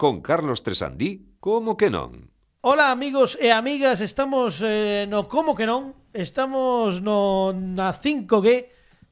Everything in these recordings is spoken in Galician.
con Carlos Tresandí, como que non? Hola amigos e amigas, estamos eh, no como que non, estamos no na 5G,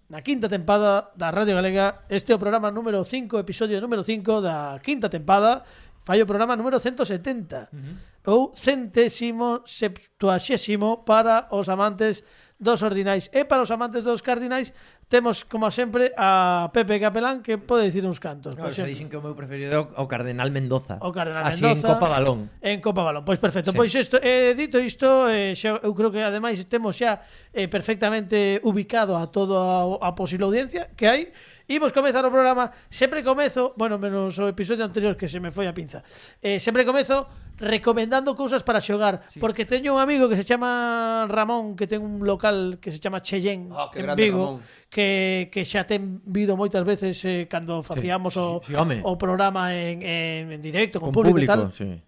na quinta tempada da Radio Galega. Este é o programa número 5, episodio número 5 da quinta tempada. Fai o programa número 170 uh -huh. ou centésimo septuaxésimo para os amantes dos ordinais e para os amantes dos cardinais Temos, como sempre, a Pepe Capelán que pode dicir uns cantos. Claro, xa dixen que o meu preferido é o Cardenal Mendoza. O Cardenal Así Mendoza. en Copa Balón. En Copa Balón. Pois perfecto. Sí. Pois isto, eh, dito isto, eh, xa, eu creo que ademais temos xa eh, perfectamente ubicado a toda a, a posible audiencia que hai. Imos comezar o programa. Sempre comezo, bueno, menos o episodio anterior que se me foi a pinza. Eh, sempre comezo recomendando cousas para xogar, sí. porque teño un amigo que se chama Ramón, que ten un local que se chama Cheyenne oh, en Vigo, Ramón. que que xa ten vido moitas veces eh, cando facíamos sí, o, sí, sí, home. o programa en, en, en directo con, con público, público e tal. Sí.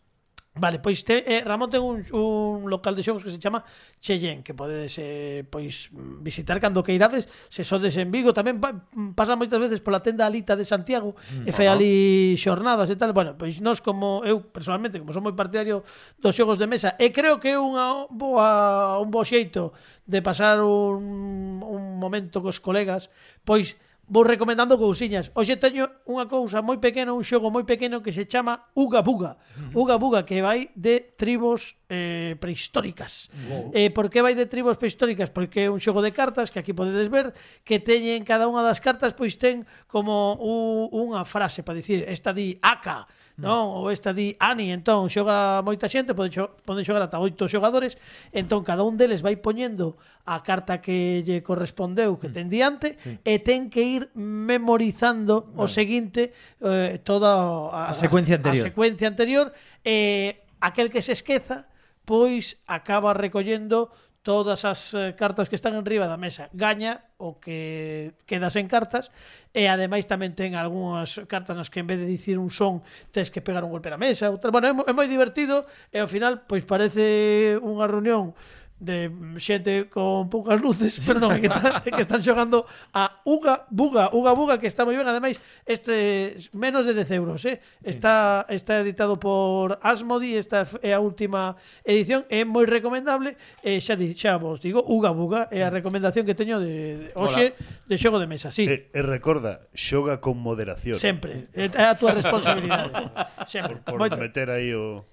Vale, pois te, eh, Ramón ten un, un local de xogos que se chama Cheyenne, que podedes eh, pois visitar cando que irades, se sodes en Vigo, tamén pa, pasa moitas veces pola tenda Alita de Santiago, mm, e fai ali xornadas e tal. Bueno, pois nós como eu personalmente, como son moi partidario dos xogos de mesa, e creo que é unha boa un bo xeito de pasar un, un momento cos colegas, pois vou recomendando cousiñas. Hoxe teño unha cousa moi pequena, un xogo moi pequeno que se chama Uga Buga. Uga Buga que vai de tribos eh, prehistóricas. Wow. Eh, por que vai de tribos prehistóricas? Porque é un xogo de cartas que aquí podedes ver que teñen cada unha das cartas pois ten como un, unha frase para dicir, esta di Aka, Non, Ou esta di Ani, entón xoga moita xente, pode, xo, pode xogar ata oito xogadores, entón cada un deles vai poñendo a carta que lle correspondeu que mm. ten diante sí. e ten que ir memorizando vale. o seguinte eh, toda a, a secuencia anterior. A secuencia anterior eh, aquel que se esqueza pois acaba recollendo todas as eh, cartas que están enriba da mesa gaña o que quedas en cartas e ademais tamén ten algunhas cartas nas que en vez de dicir un son tens que pegar un golpe na mesa outra... bueno, é moi divertido e ao final pois parece unha reunión de xente con poucas luces, pero non, é que, está, é que están xogando a Uga Buga, Uga Buga, que está moi ben, ademais, este menos de 10 euros, eh? Está, sí. está editado por Asmodi, esta é a última edición, é moi recomendable, e xa, di, xa vos digo, Uga Buga, é a mm. recomendación que teño de, de hoxe de xogo de mesa, sí. E, e recorda, xoga con moderación. Sempre, é a túa responsabilidade. Sempre. Por, por Moito. meter aí o...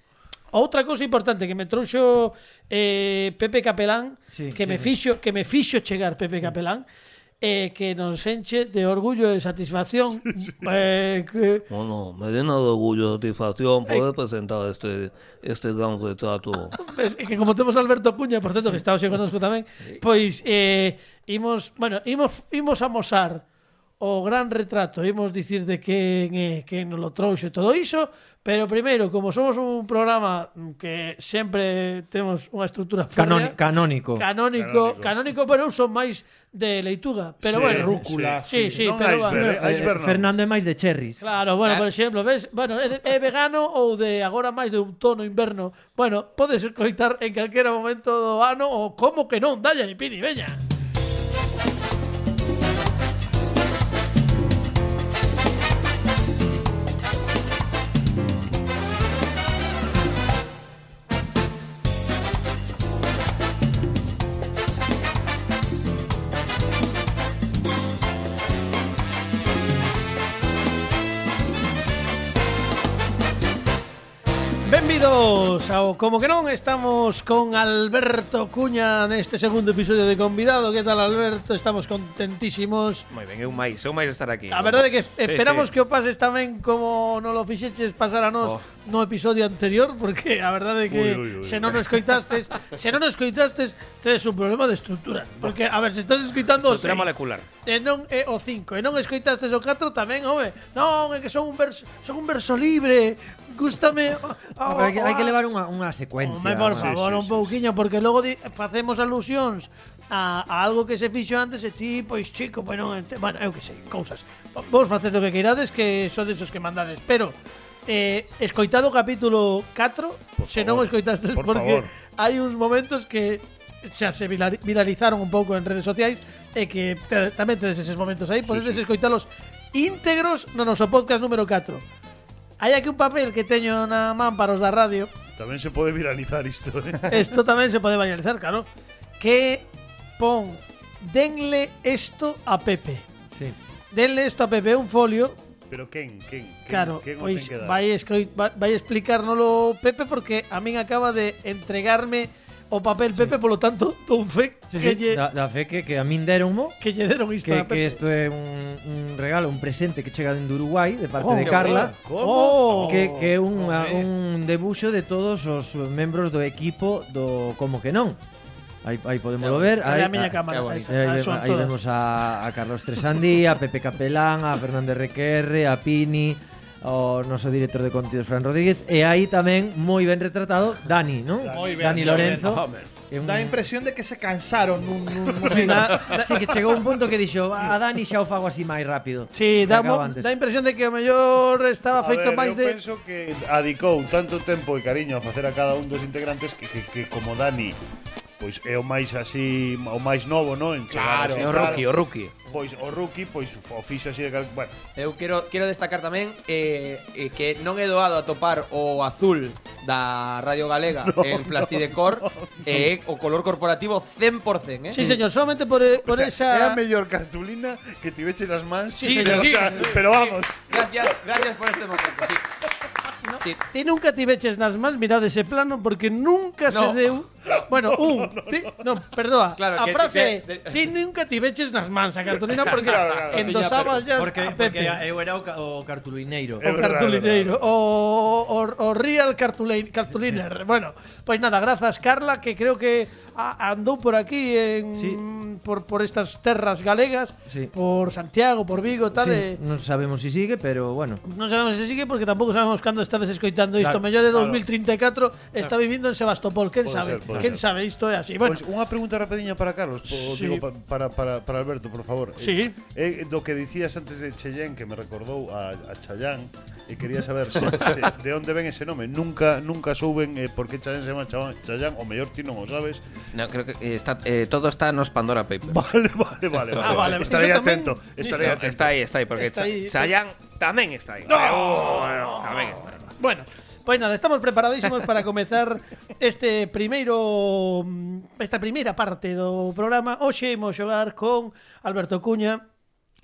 Outra cousa importante que me trouxo eh, Pepe Capelán, sí, que sí, me fixo que me fixo chegar Pepe Capelán, eh, que nos enche de orgullo e satisfacción. Sí, sí. Eh, que... Bueno, me llena de orgullo e satisfacción poder eh... presentar este, este gran retrato. Pues, que como temos Alberto Cuña, por certo, que está hoxe conosco tamén, pois eh, imos, bueno, imos, imos a mosar o gran retrato, imos dicir de quen é, quen nos lo trouxe todo iso, pero primeiro, como somos un programa que sempre temos unha estrutura férrea, canónico. canónico, canónico, canónico, pero eu son máis de leituga, pero sí, bueno, rúcula, sí, sí, sí, non pero iceberg, bueno, iceberg, eh, Fernando é máis de cherries. Claro, bueno, ah. por exemplo, ves, bueno, é, de, é vegano ou de agora máis de tono inverno. Bueno, podes coitar en calquera momento do ano ou como que non, dalle, Pini, veña. Ao Como que non Estamos con Alberto Cuña Neste segundo episodio de Convidado Que tal Alberto? Estamos contentísimos Moi ben, eu máis, eu máis estar aquí. A verdade é que Sí, esperamos sí. que o pases tamén como non lo fixeches pasar a nós Oh. no episodio anterior porque a verdade é que se non o escoitastes, se non o escoitastes, tedes un problema de estructura, porque a ver, se estás escoitando o Estrutura seis, molecular. e non é o 5, e non escoitastes o 4 tamén, home. Non, é que son un verso, son un verso libre. Gústame oh, hai, que, hai que oh, levar oh. unha, unha secuencia. Home, por favor, sí, sí, un pouquiño, porque logo di, facemos alusións a, a algo que se fixo antes e ti, pois chico, pois non, ente, bueno, eu que sei, cousas. Vos faced o que queirades que sodes os que mandades, pero eh, escoitado o capítulo 4, se non o escoitastes por porque favor. hai uns momentos que xa se viralizaron un pouco en redes sociais e que te, tamén tedes eses momentos aí, podedes sí, sí. escoitalos íntegros no noso podcast número 4. Hai aquí un papel que teño na man para os da radio. Tamén se pode viralizar isto, eh? Isto tamén se pode banalizar, claro. Que pon denle isto a Pepe. Sí. Denle isto a Pepe un folio Pero quen, quen? quen Claro, quen pois vai, vai explicárnolo Pepe porque a min acaba de entregarme o papel Pepe, sí. polo tanto, dou fe sí, que sí, lle... Da, da fe que, que a min deron mo que lle deron isto que, a Pepe. que isto é un, un regalo, un presente que chega dende Uruguai de parte oh, de Carla oh, que, que é unha, oh, un debuxo de todos os membros do equipo do Como que non Aí, aí podemos ver. Aí, a miña cámara. Aí, aí, aí vemos a, a Carlos Tresandí, a Pepe Capelán, a Fernández Requerre, a Pini, o noso director de contidos Fran Rodríguez e aí tamén moi ben retratado Dani, non? Moi ben, Dani Lorenzo. ben. un- Dá a impresión de que se cansaron nun, nun Sí, na- Sí, que chegou un punto que dixo a Dani xa o fago así máis rápido. Sí, acabo mo, antes. dá a impresión de que o mellor estaba A feito máis de penso que adicou tanto tempo e cariño a facer a cada un dos integrantes que, que, que como Dani pois é o máis así, o máis novo, non? En claro, así, o rookie, o rookie. Pois o rookie, pois o fixo así de cal... bueno. Eu quero quero destacar tamén eh, eh, que non é doado atopar o azul da Radio Galega no, en Plastidecor no, no, e eh, o color corporativo 100%, eh? Sí, señor, solamente por, por o sea, esa É a mellor cartulina que tiveche nas mans. Sí, sí, señor, sí, o sea, sí, pero vamos. Sí. Gracias, gracias por este momento, sí. No. Sí. Ti nunca tiveches nas mans mirad ese plano porque nunca no. se deu Bueno, un, uh, no, no, ti, no, perdoa, claro, a que frase que, ti nunca ti veches nas mans a cartulina porque claro, claro, endosabas ya porque, a Pepe. Porque eu era o, o cartulineiro. O cartulineiro, o, o, o real cartulein, cartuliner. Bueno, pois pues nada, grazas Carla que creo que a, andou por aquí en sí. por, por estas terras galegas, sí. por Santiago, por Vigo, tal. Sí. E... Non sabemos se si sigue, pero bueno. Non sabemos se si sigue porque tampouco sabemos cando estades escoitando isto. Claro, Mellor é 2034 claro. está vivindo en Sebastopol, quen sabe. Ser, ser. sabe isto é así. Bueno, Pois unha pregunta rapidinha para Carlos, po, Sí. digo pa, para, para, para Alberto, por favor. Sí. Eh, eh, do que dicías antes de Cheyenne que me recordou a, a Chayán e quería saber se, se, de onde ven ese nome. Nunca nunca souben eh, por que Chayán se chama Chayán, Chayán o mellor ti non o sabes. No, creo que eh, está, eh, todo está nos Pandora Papers. Vale, vale, vale. Ah, vale, Estarei atento, estarei No, atento. está aí, está aí, porque Está aí. Chayanne tamén está aí. No, tamén está aí. Bueno, Pois nada, estamos preparadísimos para comezar este primeiro esta primeira parte do programa. Hoxe imos xogar con Alberto Cuña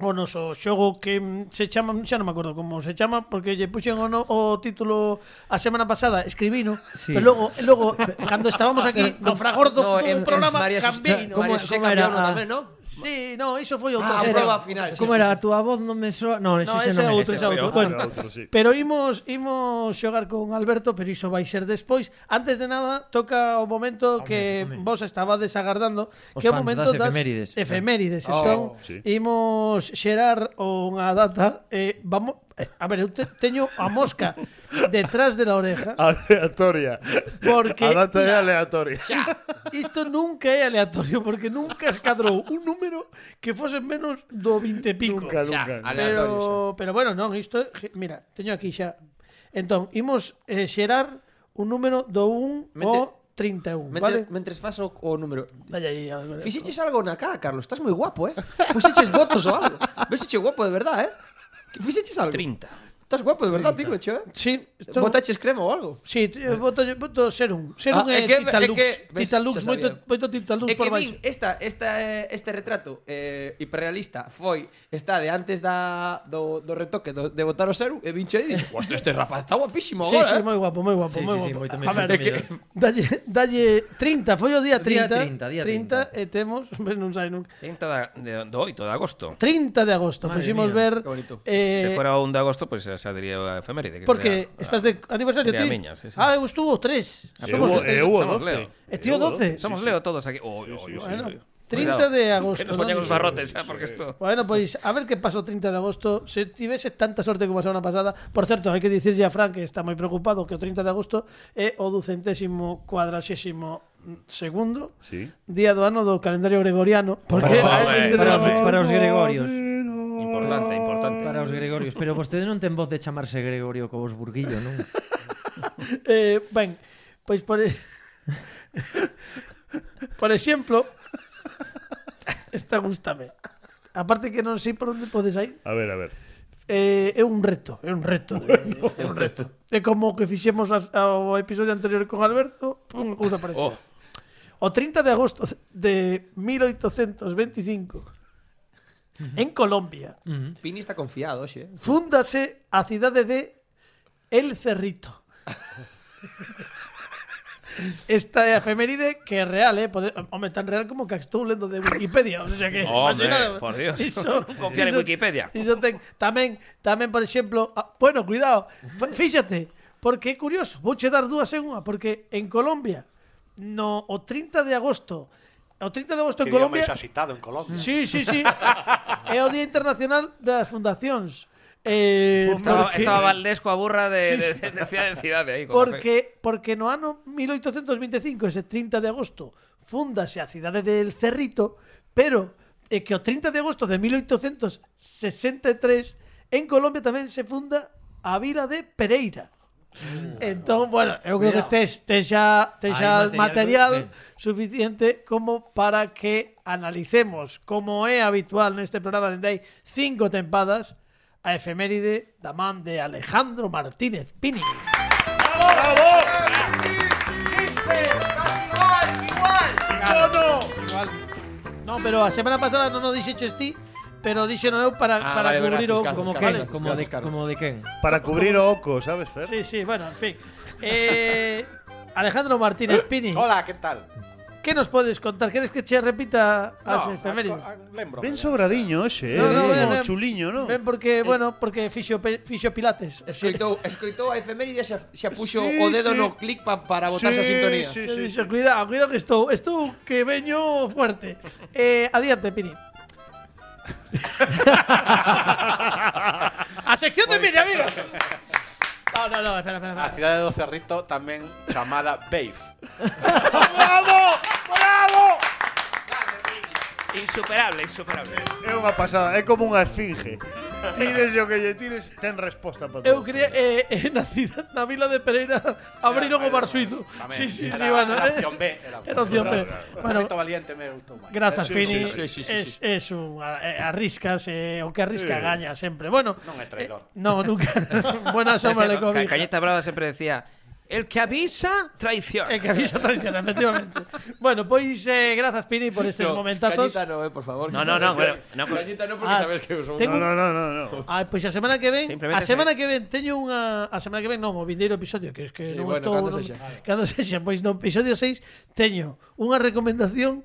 o noso xogo que mm, se chama, xa non me acordo como se chama, porque lle puxen o, no, o título a semana pasada, escribino, sí. pero logo, logo cando estábamos aquí no, no fragor do, no, do en, programa, en cambiou cambiei. No, como, como era, tamén, no? Sí, no, iso foi outro. ah, prova final. Sí, Como sí, era, sí. a túa voz non me soa... No, ese, no, ese non outro, ese outro. Bueno, outro, sí. pero imos, imos xogar con Alberto, pero iso vai ser despois. Antes de nada, toca o momento que home. vos estabades agardando, Os que é o momento das, das efemérides. efemérides. Oh. Entón, sí. imos xerar unha data. Eh, vamos, a ver, eu te, teño a mosca detrás de la oreja Aleatoria. porque A data é aleatoria. isto nunca é aleatorio porque nunca escadrou un número que fose menos do 20 e pico. Nunca, Xa, nunca. aleatorio, Pero, pero bueno, non, isto, mira, teño aquí xa. Entón, imos eh, xerar un número do 1 Mente- ao 31, Mentre, vale? mentres fas o, o número aí, Alberto. Fixeches algo na cara, Carlos, estás moi guapo, eh? Puxeches votos ou algo Veseche guapo de verdad, eh? Fizeste algo? 30. Estás guapo, de verdad, digo, che. Sí. Esto... Botaches crema ou algo? Sí, boto, boto serum. Serum ah, é, é que, Tita Lux. Que, ves, tita Lux, moito, moito Tita Lux é por baixo. Esta, esta, este retrato eh, hiperrealista foi, está de antes da, do, do retoque do, de botar o serum, e vinche e dixo, este, este rapaz está guapísimo agora. Sí, sí, eh? moi guapo, moi guapo, sí, moi guapo. Sí, sí, moito mellor, A ver, que... dalle, dalle 30, foi o día 30. Día 30, día 30. 30 e temos, non sai nunca. 30 da, de, do 8 de agosto. 30 de agosto, puximos pois ver... Eh, Se fuera o un de agosto, pois pues, xa diría a efeméride. Que Porque sería, estás de aniversario, ti. Miña, sí, sí. Ah, eu estuvo tres. E somos, e eu, somos Leo. E tío 12. Somos Leo todos aquí. Oh, oh, sí, bueno, 30 de agosto. Que nos poñan ¿no? os barrotes, sí, sí. porque esto. Bueno, pois pues, a ver que pasó 30 de agosto. Se tivese tanta sorte como a semana pasada. Por certo, hai que dicirlle a Fran que está moi preocupado que o 30 de agosto é o ducentésimo cuadraxésimo segundo sí. día do ano do calendario gregoriano, porque oh, para, os, para os gregorios os Gregorios, pero vostede non ten voz de chamarse Gregorio co vos Burguillo, non? eh, ben, pois por e... por exemplo, esta gustame. Aparte que non sei por onde podes ir A ver, a ver. Eh, é un reto, é un reto, bueno, é un reto. É como que fixemos as, ao episodio anterior con Alberto, unha cousa parecida. Oh. O 30 de agosto de 1825 en Colombia. Pini está confiado, xe. Fúndase a cidade de El Cerrito. Esta é a efeméride que é real, eh? Pode, home, tan real como que estou lendo de Wikipedia. O sea que, Hombre, imagina, por Dios. Iso, confiar iso, en Wikipedia. Iso ten, tamén, tamén, por exemplo... Ah, bueno, cuidado. Fíxate, porque é curioso. Vou che dar dúas en unha, porque en Colombia, no, o 30 de agosto O 30 de agosto en Colombia... Que axitado en Colombia. Sí, sí, sí. é o Día Internacional das Fundacións. Eh, estaba, porque... estaba Valdés coa burra de, sí, sí. de, de, de cidade en cidade aí, porque, porque no ano 1825, ese 30 de agosto, fundase a cidade del Cerrito, pero é eh, que o 30 de agosto de 1863 en Colombia tamén se funda a vila de Pereira. Entón, bueno, eu creo que tes, tes xa, tes xa Hai material, material, suficiente como para que analicemos, como é habitual neste programa dende hai cinco tempadas, a efeméride da man de Alejandro Martínez Pini. No, pero a semana pasada non o dixeches ti, pero dixeno eu para, Ah, para vale, cubrir gracias, o... Como gracias, como de, gracias, como de quen? Para cubrir o oco, sabes, Fer? Sí, sí, bueno, en fin. Eh, Alejandro Martínez Pini, Hola, ¿qué tal? que nos podes contar? Queres que che repita as No, efemérides? a- a- lembro. Ben sobradiño hoxe, eh? No, no, ven, Como ven. chuliño, non? Ben porque, bueno, porque fixo, fixo pilates. Escoitou, escoitou a efeméride e xa, xa puxo Sí, o dedo sí. no clic pa, para botarse a sintonía. Sí, Sí, sí, sí, Cuidado, cuidado que estou, estou que veño fuerte. Eh, adiante, Pini. a sección de mis amigos. No, no, no, espera, espera. espera. La ciudad de los cerritos, también llamada Babe. ¡Bravo! ¡Bravo! Insuperable, insuperable. É unha pasada, é como unha esfinge. Tires o que lle tires, ten resposta para todo. Eu creía eh, eh, na, cida, na vila de Pereira abriron o bar suizo. Sí, sí, sí, bueno. Era eh. opción B. Era opción B. Bueno, valiente me gustou máis. Grazas, Pini. Sí, sí, sí, es, es un, eh, arriscas, eh, o que arrisca sí. gaña sempre. Bueno, non é traidor. Eh, non, nunca. Buena le de COVID. Cañeta Brava sempre decía El que avisa, traición. E que avisa traiciona, efectivamente. bueno, pois eh, grazas Pini por estes no, momentazos. Cañita no, eh, por favor. No, no, no, bueno, no. Cañita no porque ah, sabes que uso. Tengo... No, no, no, no. Ah, pois pues a semana que ven, a semana que ven teño unha a semana que ven, non, o vindeiro episodio, que es que sí, non bueno, estou cando sexa. Cando sexa, pois no episodio 6 teño unha recomendación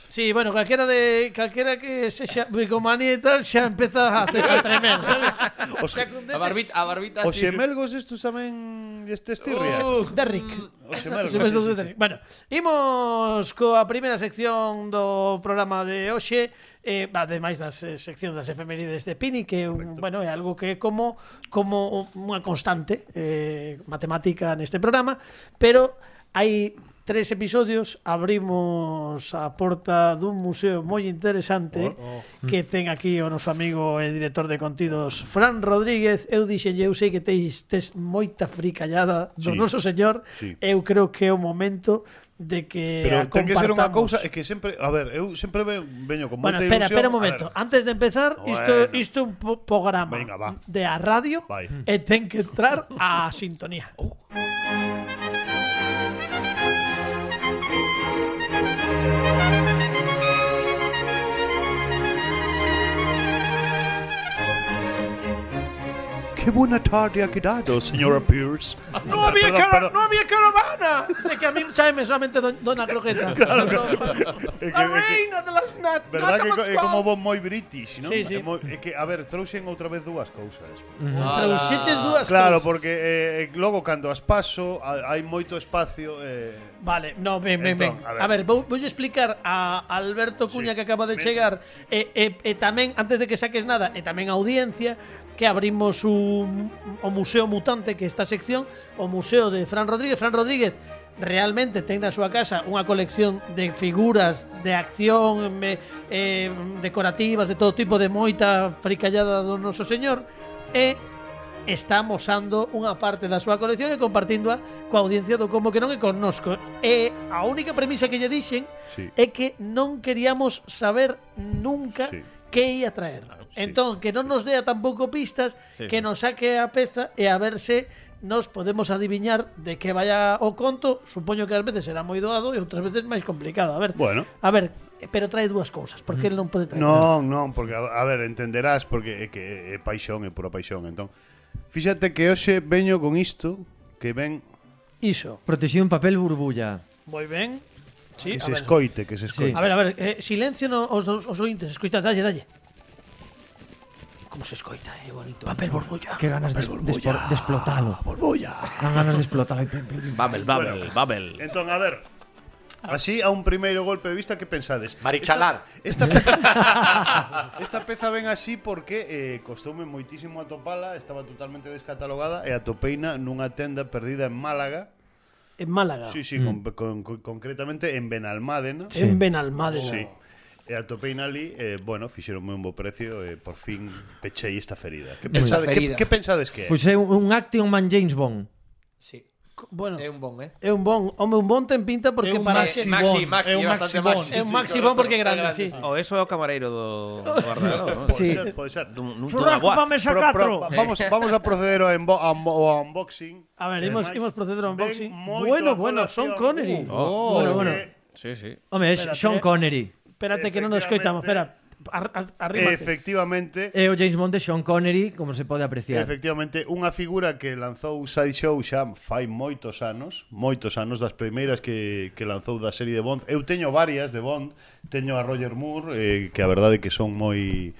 Sí, bueno, calquera de calquera que sexa bricomanía e tal xa empeza a, a tremer, sabes? Os, a barbita, a barbita Os así. xemelgos estos tamén este estirria. Uh, Derrick. Mm. Os xemelgos. xemelgos de Derrick. Bueno, imos coa primeira sección do programa de hoxe, eh, ademais das eh, sección das efemérides de Pini, que un, bueno, é algo que é como como unha constante eh, matemática neste programa, pero hai tres episodios abrimos a porta dun museo moi interesante oh, oh. que ten aquí o noso amigo e director de contidos Fran Rodríguez eu dixenlle eu sei que teis tes moita fricallada do sí. noso señor sí. eu creo que é o momento de que Pero a ten que ser unha cousa é que sempre, a ver, eu sempre veño con moita espera, ilusión. espera un momento, antes de empezar, isto bueno. isto un po programa Venga, va. de a radio Vai. e ten que entrar a sintonía. Oh. ¡Qué buena tarde ha quedado, señora Pierce! ¡No había, perdón, cara, perdón. No había caravana! De que a mí sabe solamente don, dona Croqueta. Claro, claro. Es que, reina de las nat ¿Verdad que é como vos moi british, non? Sí, sí. É, moi, é que, a ver, trouxen outra vez dúas cousas. Mm. Ah, Trouxeches dúas Claro, cousas. porque eh, eh logo cando as paso hai moito espacio eh, Vale, no, ben, ben, entón. A ver, ver vou, vou explicar a Alberto Cuña sí, que acaba de ben. chegar e, e, e tamén, antes de que saques nada, e tamén a audiencia que abrimos un o Museo Mutante que esta sección, o Museo de Fran Rodríguez. Fran Rodríguez realmente ten na súa casa unha colección de figuras de acción me, eh, decorativas de todo tipo de moita fricallada do noso señor e está mosando unha parte da súa colección e compartíndoa coa audiencia do Como que non e connosco. E a única premisa que lle dixen sí. é que non queríamos saber nunca sí que ia traer. Sí. Entón, que non nos dea tampouco pistas, sí, que sí. nos saque a peza e a ver se nos podemos adiviñar de que vaya o conto, supoño que ás veces será moi doado e outras veces máis complicado. A ver, bueno. a ver, pero trae dúas cousas, porque mm. el non pode traer. Non, non, porque a ver, entenderás porque é que é paixón, é pura paixón, entón. Fíxate que hoxe veño con isto que ven Iso. Protegido en papel burbulla. Moi ben. Sí, que se escoite, que se escoite. Sí. A ver, a ver, eh, silencio no, os, os, os ointes, escoita, dalle, dalle. Como se escoita, é eh, bonito. Papel borbolla. Que ganas de, de, de explotalo. Borbolla. Dan ganas de explotalo. Babel, babel, bueno, babel. Entón, a ver, Así a un primeiro golpe de vista que pensades? Marichalar. Esta, esta, esta peza ven así porque eh, costoume moitísimo atopala, estaba totalmente descatalogada e atopeina nunha tenda perdida en Málaga en Málaga. Sí, sí, mm. con, con, con, concretamente en Benalmádena. Sí. En Benalmádena. Sí. Eh, e a topei eh, bueno, fixeron un bo precio e eh, por fin pechei esta ferida. Que pensades, que, que pensades que é? Pois é un, un Action Man James Bond. Sí. Bueno, é un bon, eh? É un bon. Home, un bon ten pinta porque é un para... Maxi, maxi, maxi, é un maxi, bon. maxi. É un maxi bon porque é grande, grande sí. sí. O eso é o camareiro do, do Barralo, non? Sí. Pode ser, pode ser. Dun, dun, Churrasco pa mesa 4. Vamos, vamos a proceder ao, embo, ao unboxing. A ver, imos, imos proceder ao unboxing. Bueno, bueno, Sean Connery. Oh, bueno, bueno. Sí, sí. Home, é Sean eh. Connery. Espérate que non nos coitamos, espera. Arrímate. Efectivamente. E o James Bond de Sean Connery, como se pode apreciar. Efectivamente, unha figura que lanzou Sideshow xa fai moitos anos, moitos anos das primeiras que, que lanzou da serie de Bond. Eu teño varias de Bond, teño a Roger Moore, eh, que a verdade que son moi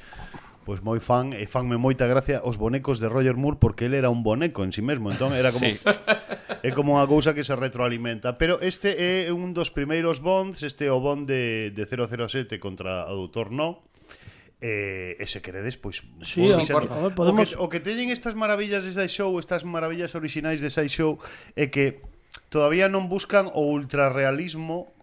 pois pues moi fan e fanme moita gracia os bonecos de Roger Moore porque él era un boneco en sí mesmo, entón era como sí. é como unha cousa que se retroalimenta, pero este é un dos primeiros Bonds, este é o Bond de, de 007 contra o Doutor No, Eh, e se queredes, pois... Sí, o, favor, podemos... o, que, o que teñen estas maravillas de Sideshow, estas maravillas orixinais de Sideshow, é que todavía non buscan o ultrarrealismo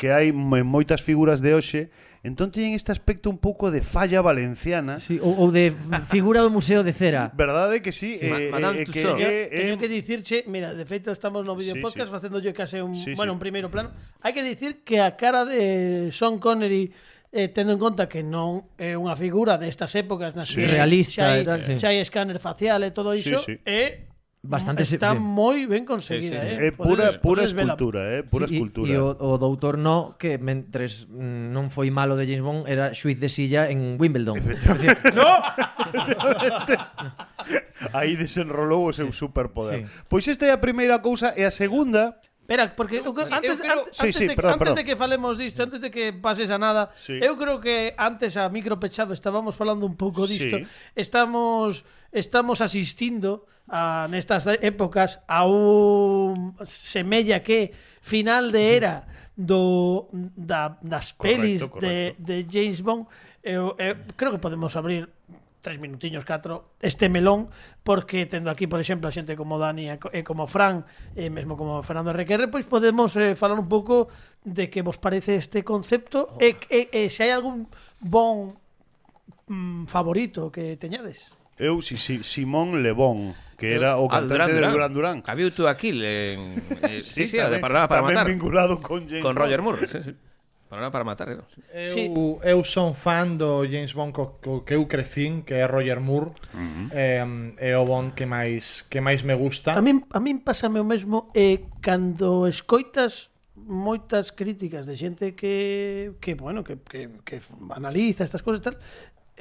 que hai en moitas figuras de hoxe, entón teñen este aspecto un pouco de falla valenciana. Sí, ou, ou de figura do Museo de Cera. Verdade que sí. sí eh, Madame eh, que, eh, eh, teño que dicirche, mira, de feito estamos no video sí, podcast sí. facendo yo case un, sí, bueno, sí. un primeiro plano. Hai que dicir que a cara de Sean Connery eh, tendo en conta que non é unha figura destas épocas nas sí. que realista xa hai, e tal, sí. xa hai escáner facial e todo iso, sí, sí. é bastante está sí. moi ben conseguida, sí, sí, sí. eh. É pura podes, pura podes escultura, eh, pura sí, escultura. E o, o doutor no que mentres mm, non foi malo de James Bond era xuiz de silla en Wimbledon. No. Aí desenrolou o seu sí. superpoder. Sí. Pois esta é a primeira cousa e a segunda Espera, porque eu, eu, antes, eu creo... antes, sí, antes, sí, de, perdón, antes perdón. de que falemos disto, antes de que pases a nada, sí. eu creo que antes a micropechado estábamos falando un pouco disto. Sí. Estamos estamos asistindo a nestas épocas a un semella que final de era do da, das correcto, pelis correcto. de de James Bond. Eu, eu creo que podemos abrir tres minutiños, catro, este melón, porque tendo aquí, por exemplo, a xente como Dani e como Fran, e mesmo como Fernando Requerre, pois podemos eh, falar un pouco de que vos parece este concepto oh. e, e, e se hai algún bon mm, favorito que teñades. Eu, si, si, Simón Lebón, que era o ah, cantante Durán, de Duran Duran. Había tú aquí, en, eh, sí, sí, sí, tamén, de Parada para Matar. vinculado con, James con Roger Moore, sí, sí. Palabra para matar, eh, non? Eu, sí. eu son fan do James Bond co, co que eu crecín, que é Roger Moore. Uh -huh. eh, é o Bond que máis que máis me gusta. A min a min pásame o mesmo eh cando escoitas moitas críticas de xente que que bueno, que que que analiza estas cousas e tal,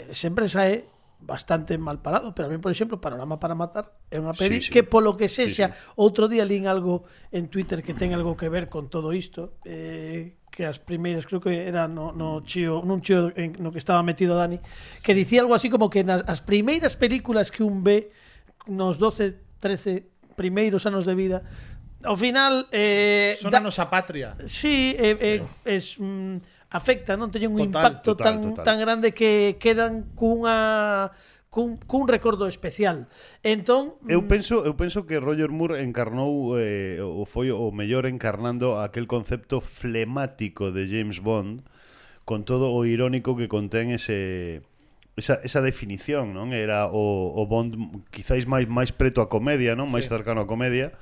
eh, sempre sae bastante mal parado, pero a mí, por exemplo, Panorama para Matar é unha peli sí, sí. que polo que sexa, sí, sí. outro día lín algo en Twitter que ten algo que ver con todo isto, eh, que as primeiras, creo que era no, no chío, nun chío en, no que estaba metido Dani, que dicía algo así como que nas as primeiras películas que un ve nos 12, 13 primeiros anos de vida, ao final eh son da, a nosa patria. Sí, eh, sí. Eh, es mm, afecta, non teñen un total, impacto total, tan total. tan grande que quedan cunha cun, cun recordo especial. Entón, eu mm, penso, eu penso que Roger Moore encarnou eh, o foi o mellor encarnando aquel concepto flemático de James Bond con todo o irónico que contén ese esa, esa definición, non? Era o, o Bond quizáis máis máis preto á comedia, non? Máis sí. cercano á comedia.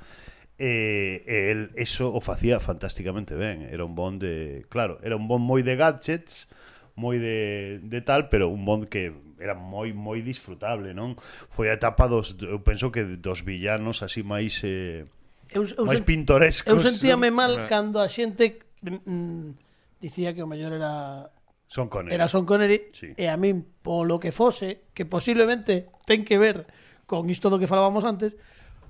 E, e el eso o facía fantásticamente ben. Era un Bond de, claro, era un Bond moi de gadgets, moi de, de tal, pero un Bond que era moi moi disfrutable, non? Foi a etapa dos eu penso que dos villanos así máis eh, eu, eu máis sen, pintorescos. Eu sentíame mal cando a xente mm, mm, dicía que o mellor era Son Connery. Era Son Connery sí. e a min polo que fose, que posiblemente ten que ver con isto do que falábamos antes,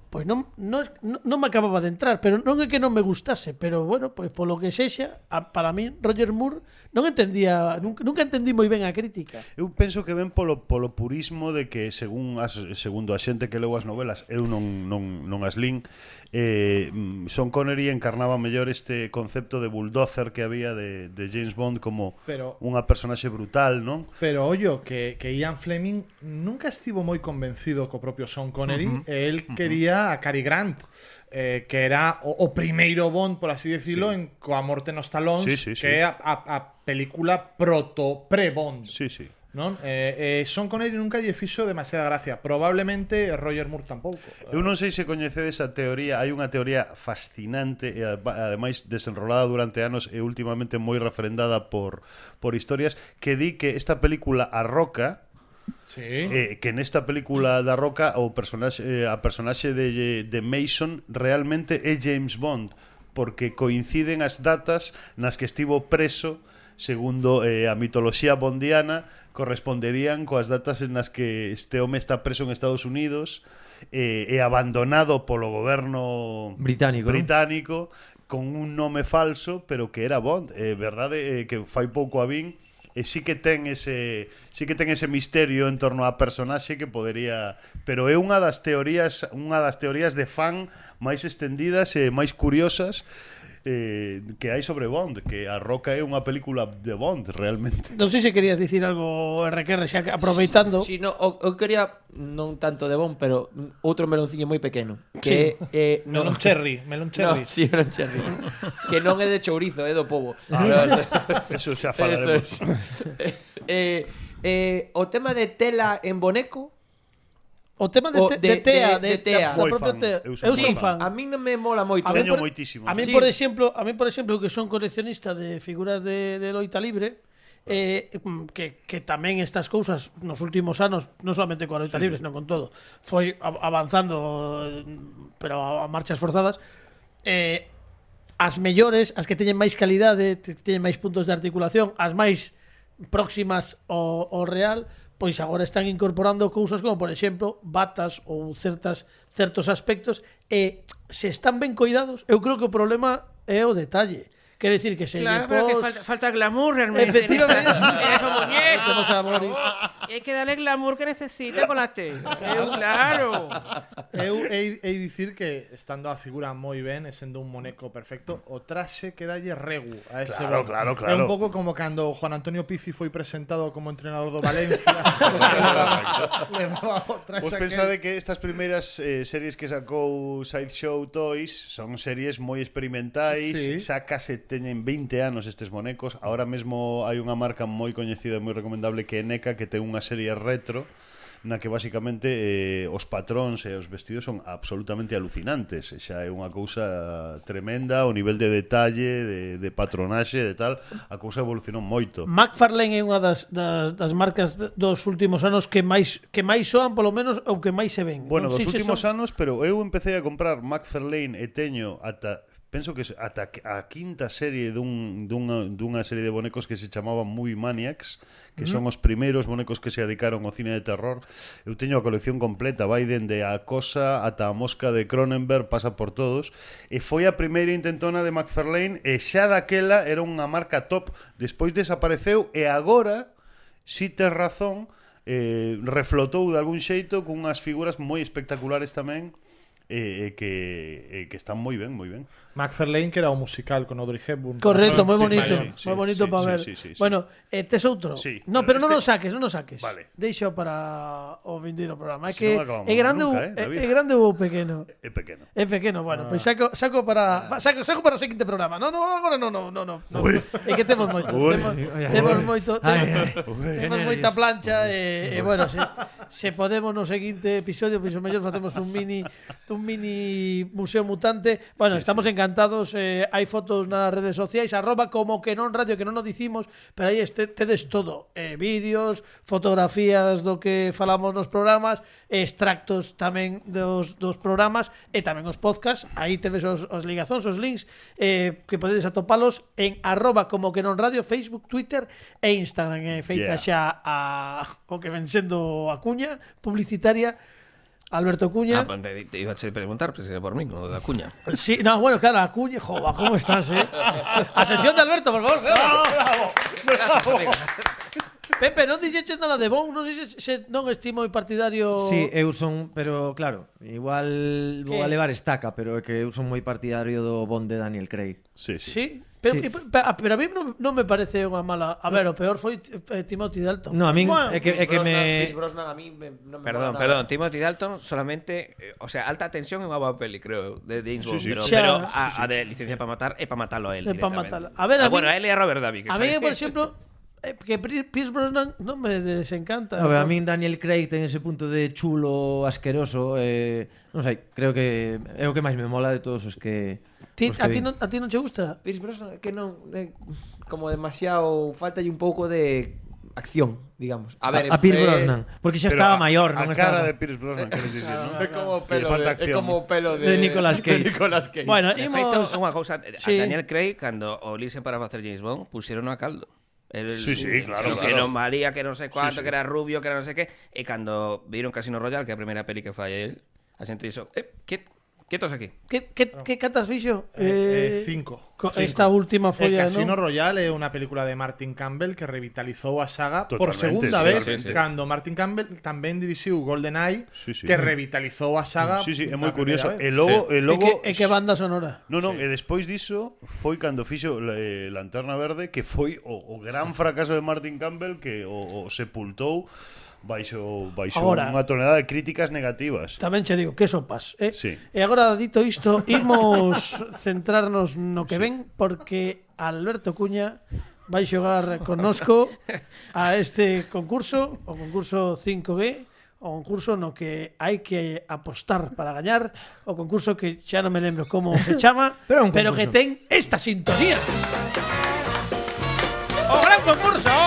pois non, non, non me acababa de entrar, pero non é que non me gustase, pero bueno, pois polo que sexa, a, para min Roger Moore non entendía, nunca, nunca entendí moi ben a crítica. Eu penso que ven polo polo purismo de que según as segundo a xente que leu as novelas, eu non non non as lin, eh, mm, Sean Connery encarnaba mellor este concepto de bulldozer que había de, de James Bond como pero, unha personaxe brutal, non? Pero ollo que, que Ian Fleming nunca estivo moi convencido co propio Sean Connery, uh -huh. e el quería uh -huh. a Cary Grant. Eh, que era o, o primeiro Bond, por así decirlo, sí. en coa morte nos talóns, sí, sí, sí. que é a, a, a película proto pre-Bond. Sí, sí. Non? Eh, eh, Sean Connery nunca lle fixo demasiada gracia Probablemente Roger Moore tampouco Eu non sei se coñecedes a teoría Hai unha teoría fascinante E ademais desenrolada durante anos E últimamente moi refrendada por, por historias Que di que esta película A Roca Sí. Eh, que nesta película da Roca o personaxe eh, a personaxe de, de Mason realmente é James Bond porque coinciden as datas nas que estivo preso segundo eh, a mitoloxía bondiana corresponderían coas datas en nas que este home está preso en Estados Unidos eh, e abandonado polo goberno británico, británico con un nome falso, pero que era Bond, eh, verdade eh, que fai pouco a Vin e sí que ten ese sí que ten ese misterio en torno a personaxe que podería, pero é unha das teorías, unha das teorías de fan máis estendidas e máis curiosas eh, que hai sobre Bond, que a Roca é unha película de Bond realmente. Non sei se querías dicir algo RQR xa aproveitando. Si, no, o, eu quería non tanto de Bond, pero outro melonciño moi pequeno, que sí. eh non, melon cherry, melon cherry. No, sí, melon cherry. que non é de chourizo, é do pobo. Ah, eso xa falaremos. Es. eh, eh, o tema de tela en boneco O tema de, o te, de, de Tea, de, de, de tea. Da, propia fan. Tea. Eu son, sí, fan. A min non me mola moito. A Teño moitísimo. A min, sí. por exemplo, a min por exemplo, que son coleccionista de figuras de, de loita libre, eh, mm, que, que tamén estas cousas nos últimos anos, non solamente coa loita sí. libre, senón con todo, foi avanzando eh, pero a marchas forzadas, eh, as mellores, as que teñen máis calidade, teñen máis puntos de articulación, as máis próximas ao, ao real, pois agora están incorporando cousas como, por exemplo, batas ou certas certos aspectos e se están ben coidados, eu creo que o problema é o detalle. Quiere decir que se Claro, le pero pos... que falta, falta, glamour realmente. Efectivamente. Es un muñeco. Y hay que darle el glamour que necesita con la T. claro. Eu hei, hei dicir que estando a figura moi ben e sendo un moneco perfecto, o traxe que dalle regu a ese Claro, claro, claro. es un pouco como cando Juan Antonio Pizzi foi presentado como entrenador do Valencia. levaba, o traxe Vos pensade que estas primeiras eh, series que sacou Sideshow Toys son series moi experimentais, sí. sacase teñen 20 anos estes bonecos. Ahora mesmo hai unha marca moi coñecida e moi recomendable que é NECA que ten unha serie retro na que basicamente eh, os patróns e os vestidos son absolutamente alucinantes. Xa é unha cousa tremenda o nivel de detalle, de, de patronaxe de tal, a cousa evolucionou moito. McFarlane é unha das, das, das marcas dos últimos anos que máis que máis soan polo menos ou que máis se ven. Bueno, non dos últimos son... anos, pero eu empecé a comprar McFarlane e teño ata penso que ata a quinta serie dun, dunha, dunha serie de bonecos que se chamaban Movie Maniacs, que mm. son os primeiros bonecos que se dedicaron ao cine de terror. Eu teño a colección completa, vai dende a cosa ata a mosca de Cronenberg, pasa por todos. E foi a primeira intentona de McFarlane e xa daquela era unha marca top. Despois desapareceu e agora, si tes razón, eh, reflotou de algún xeito cunhas figuras moi espectaculares tamén e eh, eh, que, eh, que están moi ben, moi ben. McFarlane que era o musical con Audrey Hepburn. Correcto, muy bonito, sí, muy bonito sí, para ver. Sí, bueno, eh, tes outro. Sí, no, pero este... non o saques, non o saques. Vale. Deixo para o vindeiro programa. É si que no é grande nunca, eh, é, é grande ou pequeno? É pequeno. É pequeno, bueno, ah. pois saco saco para ah. saco saco para o seguinte programa. No, no, agora no, no, no, no. no. É que temos moito, Uy. temos, temos moito, temos, temos moita plancha eh, e, e eh, bueno, se, se podemos no seguinte episodio, pois o mellor facemos un mini un mini museo mutante. Bueno, sí, estamos sí. encantados encantados. Eh, hai fotos nas redes sociais, arroba como que non radio, que non o dicimos, pero aí este, tedes todo. Eh, vídeos, fotografías do que falamos nos programas, extractos tamén dos, dos programas e tamén os podcasts. Aí tedes os, os ligazóns, os links, eh, que podedes atopalos en arroba como que non radio, Facebook, Twitter e Instagram. Eh, feita yeah. xa a, o que ven sendo a cuña publicitaria Alberto Cuña. Ah, pues te, te iba a preguntar, pues era por mí, no da cuña. Sí, no, bueno, claro, a Cuña, jova, ¿cómo estás, eh? A sección de Alberto, por favor, claro. Pepe, non dixeches nada de bon, non sei se, se non estimo moi partidario... Sí, eu son, pero claro, igual que... vou a levar estaca, pero é que eu son moi partidario do bon de Daniel Craig. Sí, sí. sí? Pero, sí. pero, ah, pero a mí non, non me parece unha mala... A ver, o peor foi eh, Timothy Dalton. No, a mí bueno, é que, é que Brosnan, me... Brosnan a mí me, non me Perdón, perdón, Timothy Dalton solamente... Eh, o sea, Alta Tensión é unha boa peli, creo, de James Bond. Sí, sí. Pero, Xa, pero a, sí, a de Licencia para Matar é para matalo a él. É para matalo. A ver, a, ah, mí, bueno, a él e a Robert Davi. A mí, por exemplo, É porque Pierce Brosnan non me desencanta. A, ver, a min Daniel Craig ten ese punto de chulo asqueroso, eh, non sei, creo que é o que máis me mola de todos os que Ti, os que a ti non a ti non che gusta? Pierce Brosnan que non é como demasiado falta un pouco de acción, digamos. A ver, a, a Pierce eh, Brosnan, porque xa estaba maior, non estaba. A cara de Pierce Brosnan, queres dicir, non? É como pelo de, é como pelo de, de Nicolas Cage. De Nicolas Cage. Bueno, imos... feito, unha cousa, sí. a Daniel Craig cando o lixen para facer James Bond, puxeron a caldo. El, sí, sí, claro. Que claro. non valía, que non sei cuánto, sí, sí. que era rubio, que era non sei que. E cando viron Casino Royale, que é a primeira peli que fai el, a xente dixo, eh, que Quietos aquí. Que, que, no. que catas, bicho? Eh, eh, eh, cinco. Esta cinco. última folla, eh, Casino ¿no? Royale é unha película de Martin Campbell que revitalizou a saga Totalmente, por segunda sí, vez sí, sí. cando Martin Campbell tamén dirixiu GoldenEye sí, sí. que revitalizou a saga Sí, sí, é moi curioso. E logo, sí. e logo e que, e que banda sonora. No, non, sí. Eh, e despois diso foi cando fixo eh, Lanterna Verde que foi o, o gran fracaso de Martin Campbell que o, o sepultou baixo baixo agora, unha tonelada de críticas negativas. Tamén che digo, que sopas, eh? Sí. E agora dito isto, imos centrarnos no que sí. ven porque Alberto Cuña vai xogar connosco a este concurso, o concurso 5B, o concurso no que hai que apostar para gañar, o concurso que xa non me lembro como se chama, pero, pero que ten esta sintonía. O gran concurso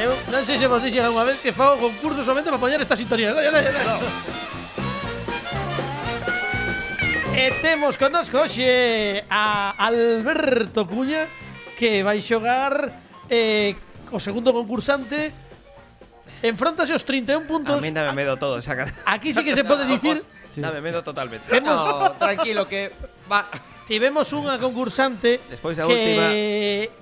Eu non sei se vos dixen algunha vez que fago concurso somente para poñer estas sintonía. Dai, dai, dai. E temos connosco hoxe a Alberto Cuña que vai xogar eh, o segundo concursante Enfrontase aos 31 puntos. A mí dame medo todo, saca. Aquí sí que se pode no, dicir. Sí. Dame medo totalmente. Temos... No, tranquilo que va. Tivemos unha concursante Despois da que, última...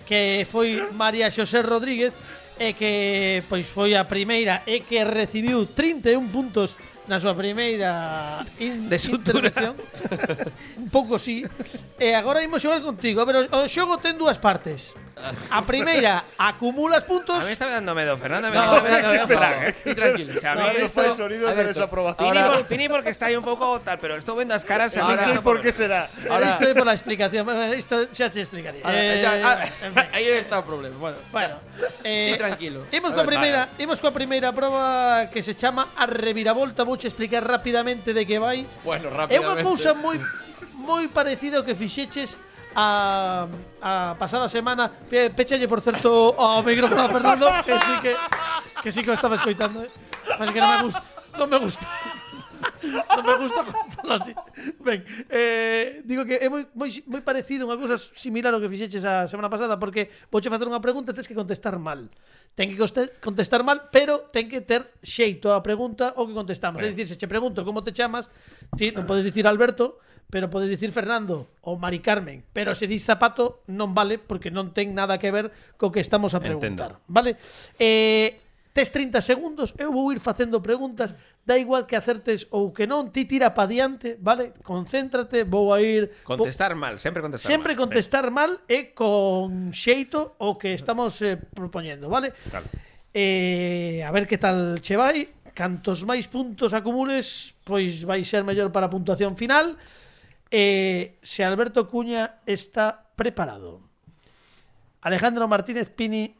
que foi María Xosé Rodríguez e que pois foi a primeira e que recibiu 31 puntos na súa primeira in de intervención. Un pouco sí. E agora imos xogar contigo, pero o xogo ten dúas partes. A primeira, acumulas puntos. A mí está dando medo, Fernando, me No, está me dando medo, no, Fran, eh. tranquilo. O sea, a mí No, esto- fai sonidos de desaprobación. Pini, ahora- por- Pini porque está aí un pouco tal, pero estou vendo as caras a mí está por que será. Ahora, isto é por la explicación. Isto xa te explicaría. Ahora, Eh, ya, ah, en fin. aí está o problema. Bueno, Bueno, eh, tranquilo. Imos coa primeira, imos coa primeira proba que se chama a reviravolta, vouche explicar rapidamente de que vai. bueno, É unha cousa moi moi parecida ao que fixeches a, a pasada semana. Pe, pechalle por certo ao micrófono a Fernando que sí que que sí que o estaba escoitando eh? mas que non me gusta non me gusta. Non me gusta contalo así. Ben eh, digo que é moi, moi, moi parecido unha cousa similar ao que fixeches a semana pasada porque vouche facer unha pregunta e tens que contestar mal. Ten que contestar mal pero ten que ter xeito a pregunta o que contestamos. É dicir se che pregunto como te chamas ti non podes dicir Alberto pero podes dicir Fernando ou Mari Carmen, pero se dis zapato non vale porque non ten nada que ver co que estamos a preguntar, Entendo. vale? Eh, tes 30 segundos, eu vou ir facendo preguntas, da igual que acertes ou que non, ti tira pa diante, vale? Concéntrate, vou a ir contestar mal, sempre contestar sempre mal. contestar mal e con xeito o que estamos eh, propoñendo, vale? Claro. Eh, a ver que tal che vai, cantos máis puntos acumules, pois vai ser mellor para a puntuación final eh, se Alberto Cuña está preparado. Alejandro Martínez Pini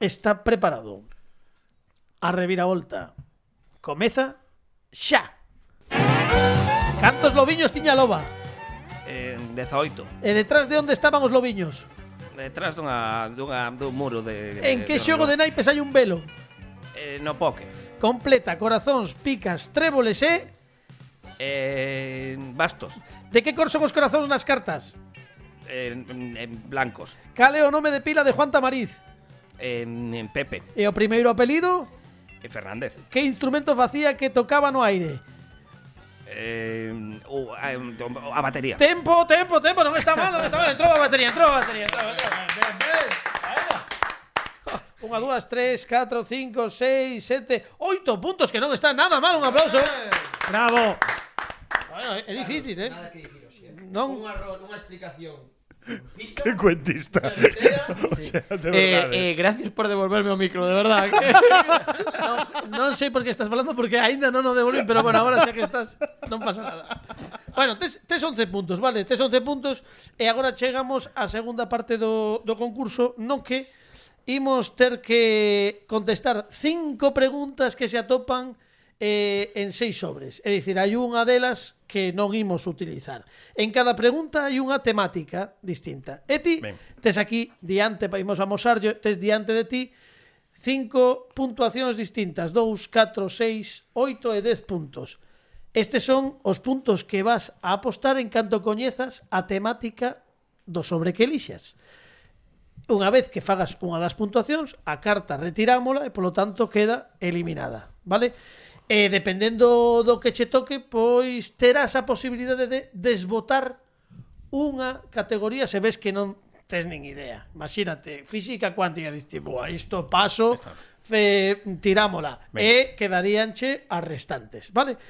está preparado. A reviravolta. Comeza xa. Cantos lobiños tiña loba? Eh, 18. E detrás de onde estaban os lobiños? Detrás dunha, dunha, dun muro de... de en que xogo de naipes hai un velo? Eh, no poque. Completa corazóns, picas, tréboles e... Eh? Eh, bastos. De que cor son os corazóns nas cartas? En, en, en blancos. Cale o nome de pila de Juan Tamariz? En, en Pepe. E o primeiro apelido? En Fernández. Que instrumento facía que tocaba no aire? Eh, uh, a, a batería. Tempo, tempo, tempo, non está mal, non está mal. Entrou a batería, entrou a batería, entrou a batería. Ben, ben, ben. Unha, dúas, tres, catro, cinco, seis, sete, oito puntos que non está nada mal. Un aplauso. Bravo. Bueno, é difícil, eh? Nada que dicir, oxe. ¿eh? Non... Unha ro... unha explicación Que cuentista. o sea, de eh, verdad, eh, eh, gracias por devolverme o micro, de verdad. ¿eh? no, non sei por que estás falando porque aínda non o devolví, pero bueno, agora xa que estás, non pasa nada. Bueno, tes, tes 11 puntos, vale, tes 11 puntos e agora chegamos á segunda parte do, do concurso, non que imos ter que contestar cinco preguntas que se atopan eh, en seis sobres. É dicir, hai unha delas que non imos utilizar. En cada pregunta hai unha temática distinta. E ti ben. tes aquí diante, imos a tes diante de ti cinco puntuacións distintas, 2, 4, 6, 8 e 10 puntos. Estes son os puntos que vas a apostar en canto coñezas a temática do sobre que elixas. Unha vez que fagas unha das puntuacións, a carta retirámola e, polo tanto, queda eliminada. Vale? E dependendo do que che toque, pois terás a posibilidade de desbotar unha categoría se ves que non tes nin idea. Imagínate, física cuántica, diste, boa, isto paso, fe, tirámola. Ben. E quedaríanche as restantes, vale?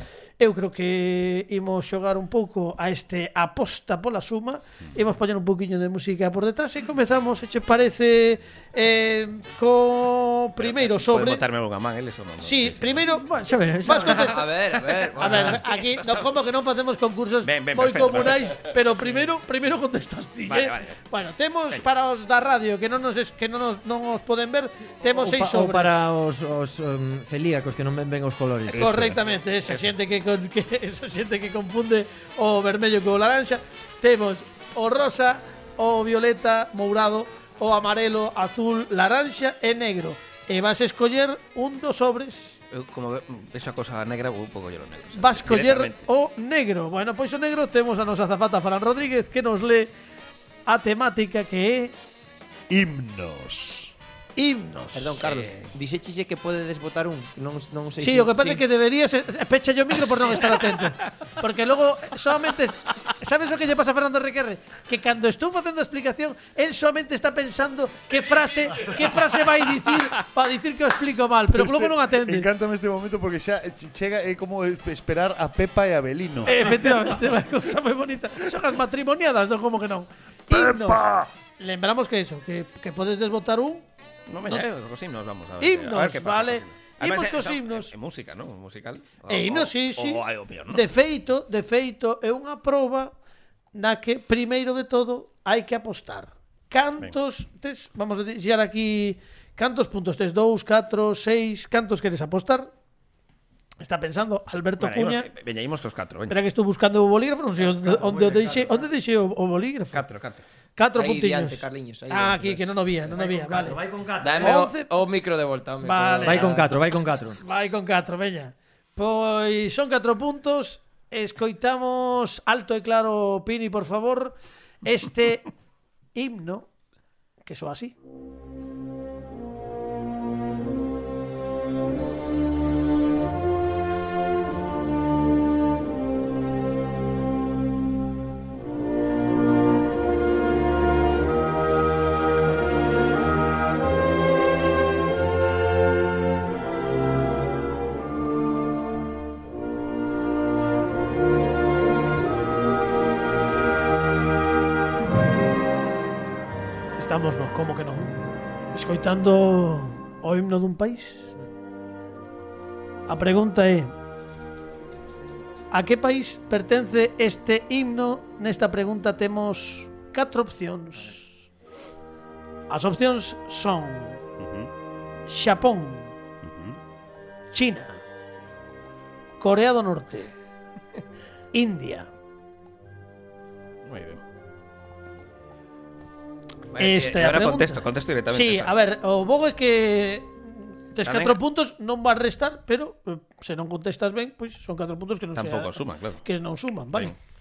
Eu creo que imos xogar un pouco a este aposta pola suma, mm. imos poñer un poquinho de música por detrás e comezamos, se che parece, eh, co primeiro eh, sobre... Pode botarme algo a man, eles ou non? Sí, primeiro... Bueno, xa ver, xa ver. A ver, a ver. A ver, aquí, no, como que non facemos concursos ben, ben, moi perfecto, comunais, pero primeiro primeiro contestas ti, vale, eh? Vale. Bueno, temos para os da radio que non nos es, que non nos, non os poden ver, temos ou, seis sobres. Ou para os, os um, celíacos que non ven ben os colores. Correctamente, esa xente que con, que esa xente que confunde o vermello co laranxa, temos o rosa, o violeta, mourado, o amarelo, azul, laranxa e negro. E vas a escoller un dos sobres Eu, como ve- esa cosa negra, vou un pouco lo negro. vas coller o negro. Bueno, pois o negro temos a nosa zafata Fran Rodríguez que nos lee a temática que é Himnos. Himnos. Perdón, Carlos, dixechixe que pode desbotar un, non, non sei Sí, o que pasa é que deberías eh, pecha yo micro por non estar atento. Porque logo solamente sabes o que lle pasa a Fernando Requerre? Que cando estou facendo a explicación, él solamente está pensando que frase, que frase vai dicir para dicir que o explico mal, pero logo non atende. Encántame este momento porque xa ch- chega é como esperar a Pepa e a Belino. Efectivamente, unha cousa moi bonita. Son as matrimoniadas, non como que non. Himnos. Lembramos que eso, que, que podes desbotar un No me nos... Sabemos, cos himnos vamos a ver. Himnos, a ver que pasa, vale. Imos cos himnos. É, eh, eh, música, non? Musical. Eh, e himnos, sí, sí. O, o o. De feito, de feito, é unha proba na que, primeiro de todo, hai que apostar. Cantos tes, vamos a deixar aquí, cantos puntos tes? 2, 4, 6, cantos queres apostar? Está pensando Alberto bueno, Cuña. Imos, veña, imos cos catro, veña. Espera que estou buscando o bolígrafo, non sei onde onde deixei, onde deixei o, o bolígrafo. 4, 4. 4 puntiños. Diante, Carliños, aí ah, aquí que non o vía, non o vía, vale. Vai con 4. Dame o, o micro de volta, o micro. Vale. Vai con 4, vai con 4. Vai con 4, veña. Pois son 4 puntos. Escoitamos alto e claro Pini, por favor, este himno que soa así. Como que non? Escoitando o himno dun país? A pregunta é A que país pertence este himno? Nesta pregunta temos catro opcións As opcións son Xapón China Corea do Norte India Moi ben Eh, eh, este, eh, agora contesto, contesto directamente. Sí, esa. a ver, o bogo é que Tes 4 puntos non vas restar, pero eh, se non contestas ben, pois pues son 4 puntos que non Tampouco sea, suman, claro. Que non suman, vale. Ben.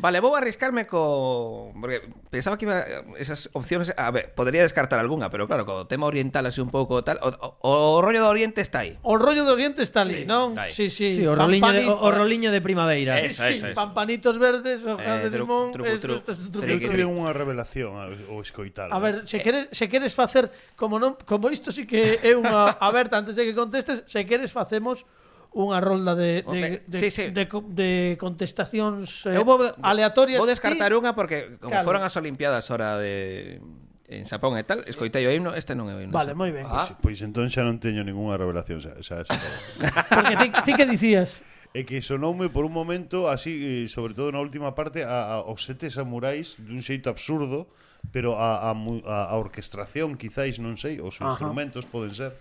Vale, vou arriscarme co... Porque pensaba que iba... esas opcións... A ver, podría descartar algunha, pero claro, co tema oriental así un pouco tal... O, o, o rollo do Oriente está aí. O rollo do Oriente está ali, sí, non? Está aí. sí, sí. sí o, roliño de, o, o roliño de primavera. Eso, sí, eso, eso. pampanitos verdes, hojas eh, de limón... Truco, truco, truco, truco, truco, unha revelación o escoitar. A ver, se eh. queres, se queres facer... Como, non, como isto sí que é unha... aberta antes de que contestes, se queres facemos unha rolda de, de, de, sí, sí. de, de contestacións eh, Eu vou, aleatorias. Vou descartar unha porque como claro. foron as Olimpiadas hora de en Xapón e tal, escoitei o himno, este non é o himno. Vale, moi ben. Ah. Pois, pois entón xa non teño ningunha revelación, xa, xa, xa. Porque ti, ti que dicías? É que sonoume por un momento así, eh, sobre todo na última parte, a, a os sete samurais dun xeito absurdo, pero a, a, a, a orquestración, quizáis, non sei, os instrumentos Ajá. poden ser.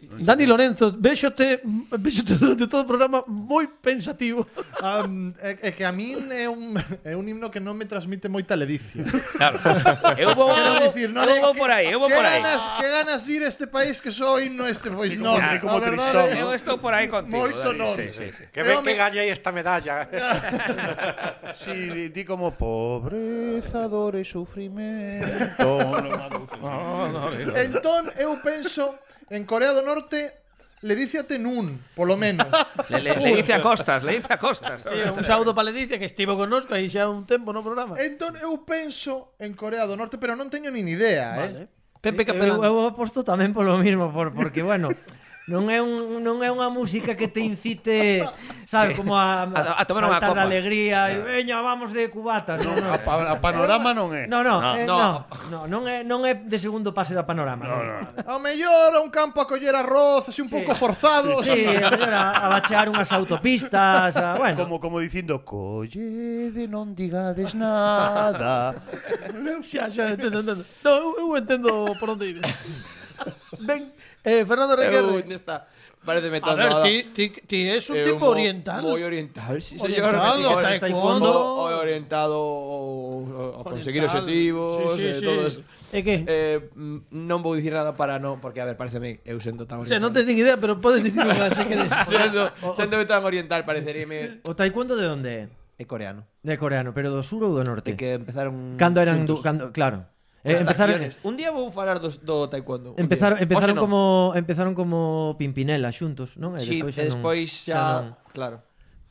Dani Lorenzo, véxote, véxote durante todo o programa moi pensativo. Um, é, é que a min é un, é un himno que non me transmite moita ledicia. Claro. Eu vou, Quero dicir, non eu é vou que, por aí, eu vou que por aí. Ganas, que ganas ir este país que só himno este, pois non. como como tristón. Eu estou por aí contigo. Moito non. Sí, sí, sí. Que ben que gañei esta medalla. si sí, di, di como pobreza, dor e sufrimento. no, no, no, no, no. Entón, eu penso En Corea do Norte le dice a Tenún, polo menos. Le, le, le dice a Costas, le dice a Costas. Sí, un saúdo para Ledicia, que estivo connosco aí xa un tempo no programa. Entón eu penso en Corea do Norte, pero non teño nin idea, eh. vale. eh. Pepe Capelán. Eu, eu aposto tamén polo mismo, por, porque, bueno, non é un non é unha música que te incite, sabes, sí. como a a, a tomar unha copa. de alegría e ah. veña, vamos de cubata, non, non. A, pa, a panorama non é. No, no, no, eh, no. no, non é non é de segundo pase da panorama. No, no. Ao mellor a un campo a coller arroz, así un sí. pouco forzado. Sí, sí a, mellor a, a bachear unhas autopistas, a, bueno. Como como dicindo, collede, non digades nada. xa, xa, entendo, entendo. No, eu, eu entendo por onde ides. Ben, Eh, Fernando Requerre. Eu, eh, nesta, Pareceme A ver, ti, ti, ti es un eh, tipo oriental. Moi oriental, si sí, orientado, señor. Oriental, o taekwondo. Moi eh, orientado a conseguir oriental. objetivos, sí, sí, eh, sí. todo eso. ¿Eh, que? Eh, mm, non vou dicir nada para non, porque, a ver, pareceme, eu sendo tan oriental. O sea, non tens nin idea, pero podes dicir nada, se queres. sendo, sendo tan oriental, pareceríame... O taekwondo de onde é? É coreano. De coreano, pero do sur ou do norte? É que empezaron... Cando eran... Du, cando, claro. Eh, empezaron, un día vou falar dos, do taekwondo. Empezaron, empezaron como empezaron como Pimpinela xuntos, non? E sí, despois xa, e despois xa, xa non... claro.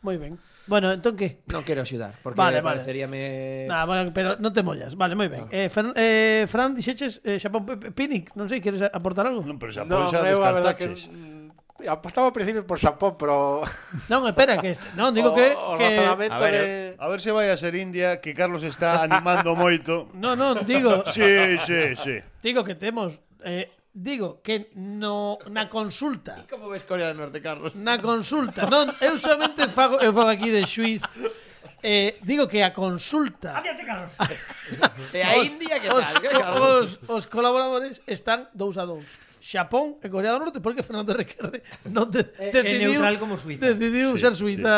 Moi ben. Bueno, entón que? Non quero axudar, porque vale, vale. pareceríame... Nah, bueno, pero non te mollas, vale, moi ben. No. Eh, Fran, eh, Fran dixeches eh, Xapón Pinic, non sei, queres aportar algo? Non, pero xa, no, xa descartaches. Que... Apostaba ao principio por Xapón, pero... Non, espera, que... Non, digo o, que... O que... razonamento a ver, de... A ver se vai a ser India, que Carlos está animando moito. Non, non, digo... sí, sí, sí. Digo que temos... Eh, digo que no na consulta. E como ves Corea do Norte, Carlos? Na consulta. Non, eu solamente fago, eu fago aquí de xuiz. Eh, digo que a consulta Adiante, Carlos E a India que tal? Os, os, os colaboradores están dous a dous Xapón e Corea do Norte porque Fernando Requerde non de, é, decidiu, neutral como Suiza. decidiu sí, ser Suiza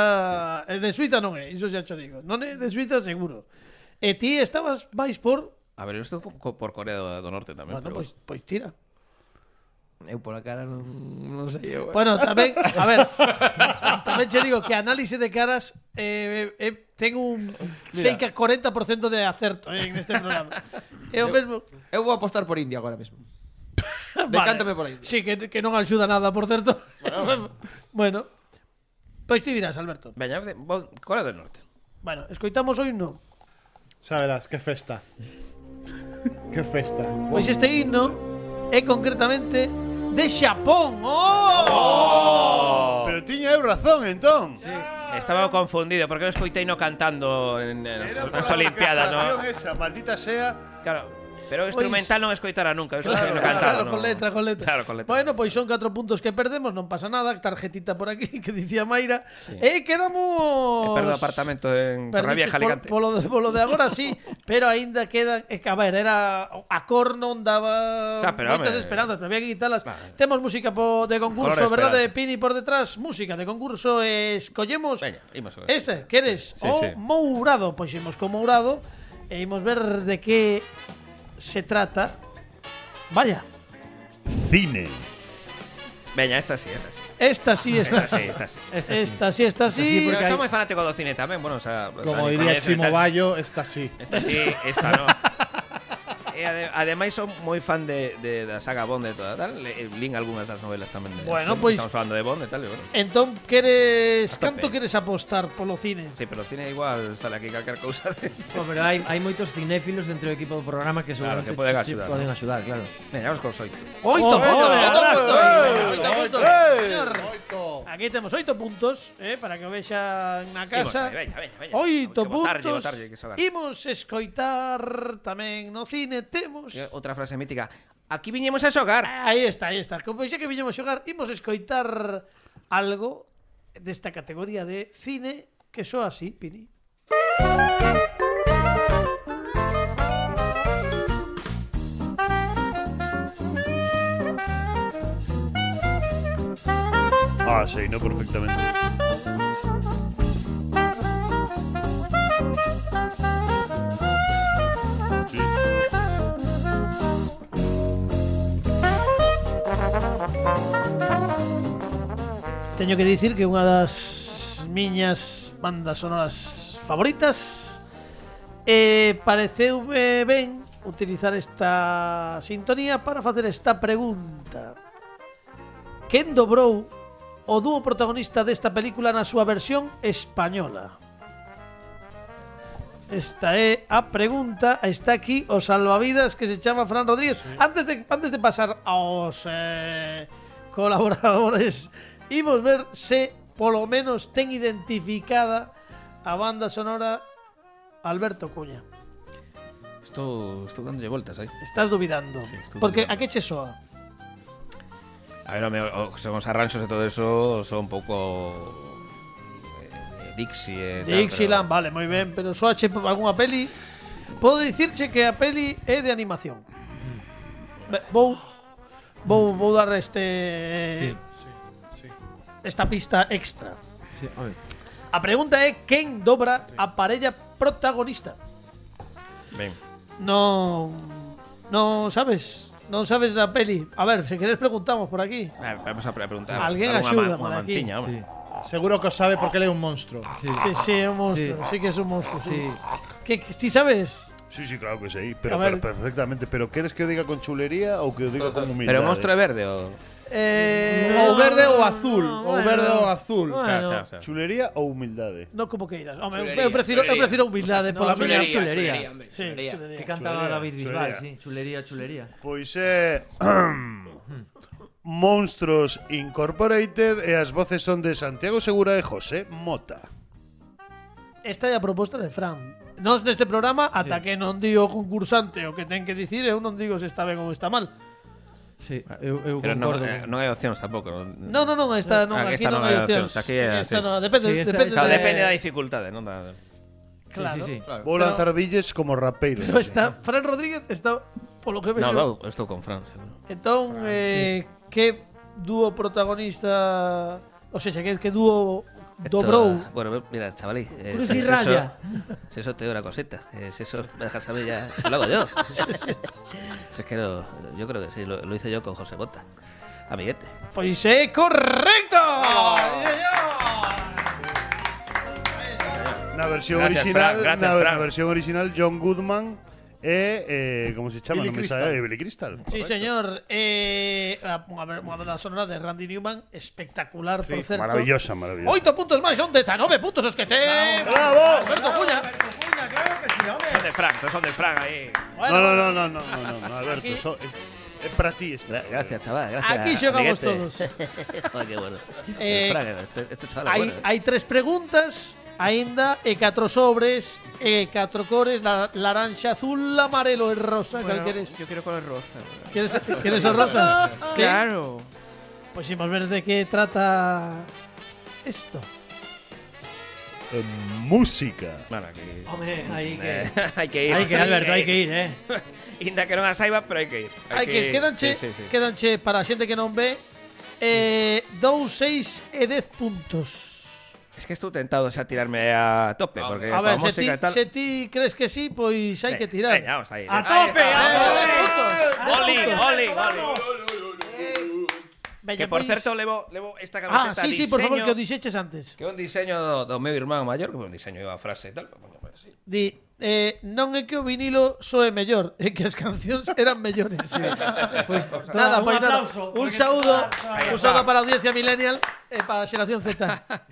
sí, sí. de Suiza non é, iso xa cho digo non é de Suiza seguro e ti estabas máis por A ver, eu estou por Corea do Norte tamén bueno, pero... pois, pois tira Eu pola cara non, non sei eu. Eh. Bueno, tamén, a ver, tamén che digo que análise de caras eh, eh, eh ten un sei que 40% de acerto eh, en este programa. É o mesmo. Eu vou apostar por India agora mesmo. Decántame vale. por aí. Sí, que, que non axuda nada, por certo. Bueno, bueno. pois ti dirás, Alberto. Veña, Corea del Norte. Bueno, escoitamos o himno. Xa verás, que festa. que festa. Pois este himno é concretamente de Xapón. Oh! oh! Pero tiña eu razón, entón. Sí. Estaba confundido porque eu escoitei no cantando en, en as Olimpiadas, no. Esa, maldita sea. Claro, Pero o instrumental non escoitara nunca, eso Claro, cantado. claro, no. con letra, con letra. Claro, con letra. Bueno, pois son 4 puntos que perdemos, non pasa nada, tarjetita por aquí que dicía Mayra. E quedamos E perdo apartamento en Torrevieja, por- Alicante. Polo de, polo de agora sí, pero aínda quedan, é que a ver, era a cor non daba Xa, pero, moitas home. esperanzas, pero había que quitalas. Vale. Temos música po, de concurso, verdade. Pini por detrás, música de concurso e escollemos imos. Este, queres? Sí, o sí. Mourado, pois imos con Mourado e imos ver de que se trata. Vaya, Cine. Veña, esta sí, esta sí. esta sí, esta Esta sí, sí. esta sí. Esta sí, esta sí. Pero son moi fanático do cine tamén, bueno, o sea, Como diría Chimo. Bayo, esta sí. Esta sí, esta no. e ade, ademais son moi fan de, de, da saga Bond e toda tal. Le, lin algunhas das novelas tamén. De, bueno, pois... Pues, estamos falando de Bond e tal. E bueno. Entón, queres... Canto queres apostar polo cine? Sí, pero o cine igual sale aquí calcar cousa. De... No, pero hai, hai moitos cinéfilos dentro do equipo do programa que seguramente claro, que poden axudar. Poden ¿no? axudar, claro. Veña, os cos oito. Oito! Oito! Oito! Aquí temos oito puntos, eh, para que o vexan na casa. Veña, veña, veña. Oito puntos. Imos escoitar tamén no cine temos E Outra frase mítica. Aquí viñemos a xogar. Aí está, aí está. Como xa que viñemos xogar, imos escoitar algo desta categoría de cine que soa así, Pini. Ah, sí, no perfectamente. teño que dicir que unha das miñas bandas sonoras favoritas e pareceume ben utilizar esta sintonía para facer esta pregunta. Quen dobrou o dúo protagonista desta película na súa versión española? Esta é a pregunta. Está aquí o salvavidas que se chama Fran Rodríguez. Sí. Antes de antes de pasar aos eh, colaboradores Imos ver se polo menos ten identificada a banda sonora Alberto Cuña. Estou, estou dándolle voltas aí. Estás duvidando. Sí, estou porque dubidando. a que che soa? A ver, o, o, son os arranxos e todo eso son un pouco eh, Dixie e tal, Dixieland, pero... vale, moi ben, pero soache algunha peli? Podo dicirche que a peli é de animación. Mm. Vou vou vou dar este eh, sí. Esta pista extra. Sí, a ver. A pregunta é quen dobra a parella protagonista. Ben. Non non sabes, non sabes da peli. A ver, se queres preguntamos por aquí. Ah, Vamos a pre- preguntar. Alguén Algunha axuda ma- por unha aquí. manciña, hombre. Sí. Seguro que os sabe porque ele é un monstruo. Sí, sí, é un monstruo, sí, Sí. que es un monstruo. Sí. Sí. Que, que ti sabes? Sí, sí, claro que sí. Pero, A ver. pero perfectamente. Pero ¿quieres que o diga con chulería ou que o diga con humildade? Pero o monstro é verde o... Eh, ou verde ou azul, no, ou bueno, verde ou azul. Bueno. Xa, xa, xa. Chulería ou humildade? No como queiras. Home, Chulería, eu, eu prefiro chulería. eu prefiro humildade no, pola miña chulería. Chulería, chulería, hombre, sí, chulería. chulería. Que cantaba chulería, David Bisbal, sí, chulería, chulería. Pois é Monstros Incorporated e as voces son de Santiago Segura e José Mota. Esta é a proposta de Fran. Nos neste programa, ata sí. que non digo concursante o que ten que dicir, eu non digo se está ben ou está mal Sí, eu, eu Pero non, concordo. eh, non hai opcións tampouco. Non, Non, non, non, esta non, Ah, aquí esta non hai opcións. Aquí é así. Non, depende, Sí, esta- depende, esta- Claro, de- depende da dificultade, non da... Claro. Sí, sí, sí. Claro. Vou Pero- lanzar billes como rapeiro. Pero está Fran Rodríguez está polo que No, vexo. vou, estou con Fran, seguro. Entón, eh, que dúo protagonista, O sea, que, que dúo Esto- dobrou Bueno, mira, chavalí. Eh, Cruz si, y raya. eso, si eso te doy una cosita. Eh, si eso me dejas a mí ya, lo hago yo. Si es que no, yo creo que sí, lo, lo hice yo con José Bota. Amiguete. Pois é correcto. Sí, señor. Na versión Gracias, original, Fran, gracias, na, Fran. na versión original John Goodman e eh, como se chama? Billy Non me Crystal. Billy Crystal. Sí, señor. Eh, a- unha ver- unha banda sonora de Randy Newman espectacular, por certo. Maravillosa, maravillosa. Oito puntos máis, son 19 puntos os que ten. Bravo. Alberto Cuña. Son de Fran, son de Fran ahí. Bueno, No, no, no, no, no, no, no, no, Alberto, Aquí- so- é, é para ti. Gra- Gracias, chaval. Gracias. Aquí amiguete. todos. Joder, qué bueno. Eh, Fran, este, este chaval es bueno. eh. hai tres preguntas. Aínda e catro sobres e catro cores, la, laranxa, azul, amarelo e rosa, Bueno, cal queres? yo quiero color rosa. Queres, queres o rosa? Sí? Claro. Pois imos ver de que trata isto. Eh, música. Bueno, aquí... Home, hai que Eh, hai que ir. hai que Alberto, hai que ir, eh. Inda que non a saiba, pero hai que ir. Hai que, ir. quedanche, Sí, sí, sí. quedanche para a xente que non ve eh, 2, 6 e 10 puntos. Es que estou tentado xa tirarme a tope, porque A ver, se ti, tal... se ti crees que sí, pois hai que tirar. Veña, vamos a ir. A tope, a tope. Oli, oli, oli. Que por pois- certo levo, levo esta Ah, camiseta sí, sí, por favor, que o dixeches antes. Que é un diseño do, do meu irmán maior, que é un diseño a frase e tal. Pues. Di, eh, non é que o vinilo soe mellor, é que as cancións eran mellores. Sí. Pois, pues, nada, pois un pois nada. Un saúdo, un saúdo para a audiencia millennial e para a xeración Z,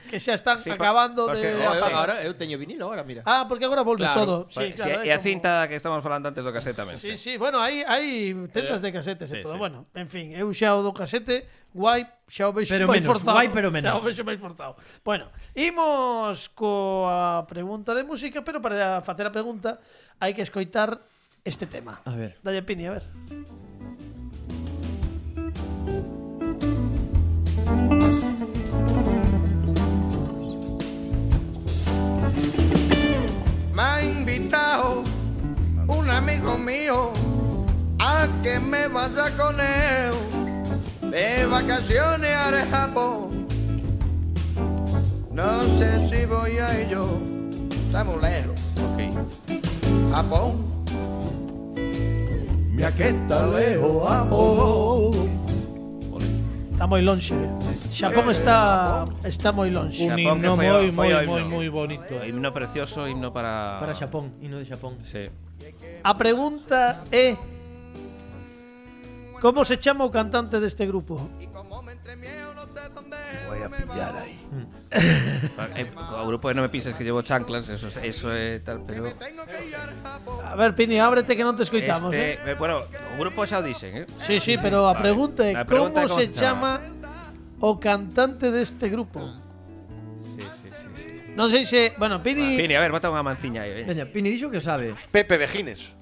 que xa están sí, acabando porque, de... Porque, agora eu teño vinilo agora, mira. Ah, porque agora volve claro, todo. Sí, claro, e a como... cinta que estamos falando antes do casete tamén. Sí, sí, sí, bueno, hai hai tendas eh, de casetes sí, e todo. Sí. Bueno, en fin, eu xa o do casete guai xa o vexo Pero máis menos, forzado. guai, pero menos. Xa o vexo máis forzado. Bueno, imos coa pregunta de música, pero para facer a pregunta hai que escoitar este tema. A ver. Dalle Pini, a ver. Me ha invitado un amigo mío a que me vaya con él de vacaciones al Japón. No sé si voy a ello, estamos lejos. Japón, mira que está lejos Japón. Está moi lonxe. Xapón está está moi lonxe. Un Xapón, himno o- moi, moi, moi, himno. moi bonito. Himno precioso, himno para... Para Xapón, hino de Xapón. Sí. A pregunta é Como se chama o cantante deste grupo? Voy a pillar ahí. Eh, o grupo de No me pises que llevo chanclas, eso, eso é tal, pero... A ver, Pini, ábrete que non te escoitamos, Este, eh? eh, bueno, o grupo xa o dixen, eh? Sí, sí, pero a Vale. pregunta é como se se chama o cantante deste grupo? Sí, sí, sí, sí. Non sei se, bueno, Pini, Pini, a ver, bota unha manciña aí. Veña, Pini dixo que sabe. Pepe Vejines.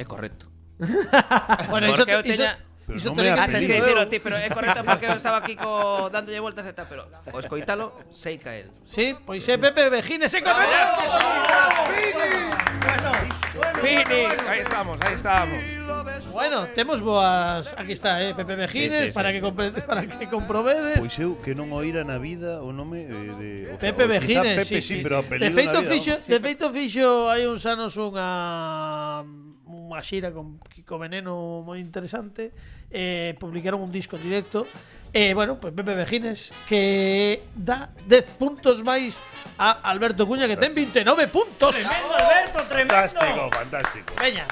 É correcto. bueno, iso, eu teña... Pero iso non me apelido. que dicilo ti, pero é correcto porque eu estaba aquí co dándolle voltas e tal, pero o escoitalo sei cael. Sí, pois é Pepe Vejines é correcto. Bueno, bueno, aí estamos, aí estamos. Bueno, temos boas, aquí está, eh, Pepe Vejines sí, sí, sí, para que compre... para que comprobedes. Pois eu que non oíra na vida o nome eh, de o Pepe Vejines, Pepe, sí, sí, pero apelido De feito fixo, de feito fixo hai uns anos unha xira con Kiko Veneno moi interesante. Eh, publicaron un disco en directo. Eh, bueno, pues Pepe Vejines que dá 10 puntos máis a Alberto Cuña que ten 29 puntos. Alberto, Fantástico, fantástico. Veña.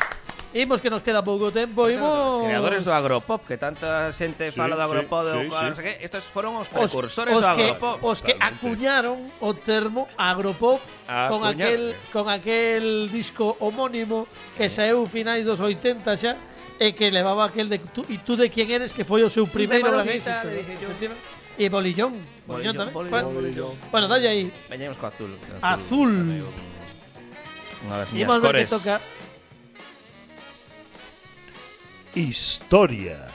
Imos que nos queda pouco tempo, imos Creadores do agropop, que tanta xente Sí, fala do sí, agropop, do sí, sí. sei que, estos foron os os, precursores os do que, agropop. os que acuñaron o termo agropop con aquel con aquel disco homónimo que saeu finais dos 80 xa e que levaba aquel de tú, e tú de quién eres que foi o seu primeiro gran Manolita, éxito. E Bolillón, Bolillón, Bolillón, tamén. Bolillón, Bueno, bueno, dalle aí. Veñemos co azul. que Azul. tamén Unha das miñas Imos ver cores. que toca Historia.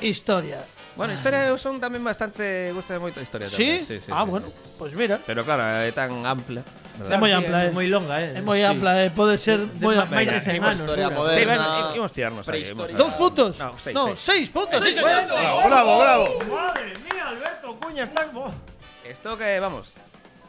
historia. Bueno, historia son tamén bastante gusta moito a historia ¿Sí? tamén. Sí, sí, ah, sí, bueno, sí. pois mira, Pero claro, é tan ampla. é moi ampla, eh. moi longa, eh. É moi ampla, eh. pode ser moi máis ampla. de 100 anos. Historia dura. moderna. Sí, bueno, i- imos tirarnos aí. imos a- Dous puntos? No, seis, no, seis. seis puntos. Sí, señor. Bravo, bravo, bravo. Madre mía, Alberto Cuña está. Esto que vamos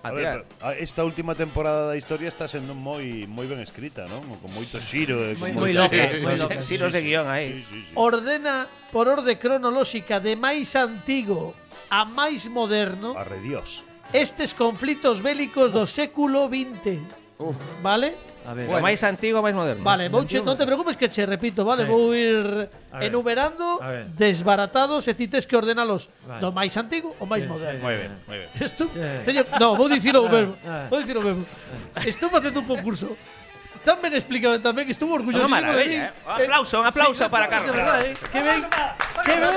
A, a ver, esta última temporada da historia está sendo moi moi ben escrita, non? Con moito xiro e con moi, moi loca, sí, moi loca. Xiros de guión aí. Sí, sí, sí. Ordena por orde cronolóxica de máis antigo a máis moderno. Arredios. Estes conflitos bélicos do século XX. Uh. Vale? A ver, O máis antigo, máis moderno. Vale, vouche, non te preocupes que che repito, vale? Sí. Vou ir A enumerando ver. desbaratados e ti tes que ordenalos Vale. do máis antigo ao máis Sí, moderno. Moi ben, moi ben. Esto, Sí. teño, no, vou dicir o mesmo. ah. Vou dicir o mesmo. Estou facendo un concurso tan ben explicado tamén que estou orgulloso Unha maravilla, eh. Un aplauso, un aplauso para Carlos. De verdade, eh. Que ben, que ben.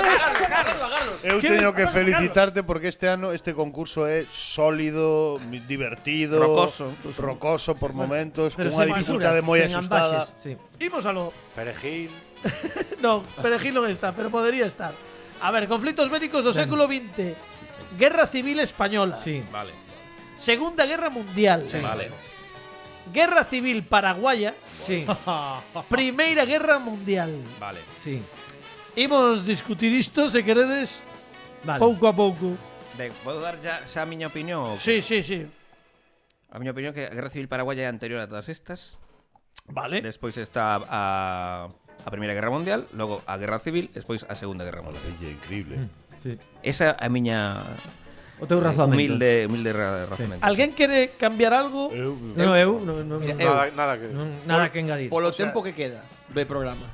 Eu ¿Quién- teño que felicitarte porque este ano este concurso é sólido, divertido, Rocoso. rocoso por momentos, Pero con unha dificultade moi asustada. sí. Imos a lo. Perejil. No, perejil non está, pero podría estar. A ver, conflitos bélicos do século XX. Guerra Civil Española. Sí. Vale. Segunda Guerra Mundial. Vale. Guerra Civil Paraguaya. Sí. Primeira Guerra Mundial. Vale. Sí. Imos discutir isto, se queredes, Vale. pouco a pouco. Ben, podo dar xa, xa a miña opinión? ou Sí, sí, sí. A miña opinión é que a Guerra Civil Paraguaya é anterior a todas estas. Vale. Despois está a, a Primeira Guerra Mundial, logo a Guerra Civil, despois a Segunda Guerra Mundial. É increíble. Sí. Esa é a miña O teu eh, razamento. Humilde, humilde razamento. Alguén quere cambiar algo? Eh, eu, eu, eu, non, no, Mira, eu. Nada, nada que non, nada que engadir. Polo o sea, tempo que queda de programa.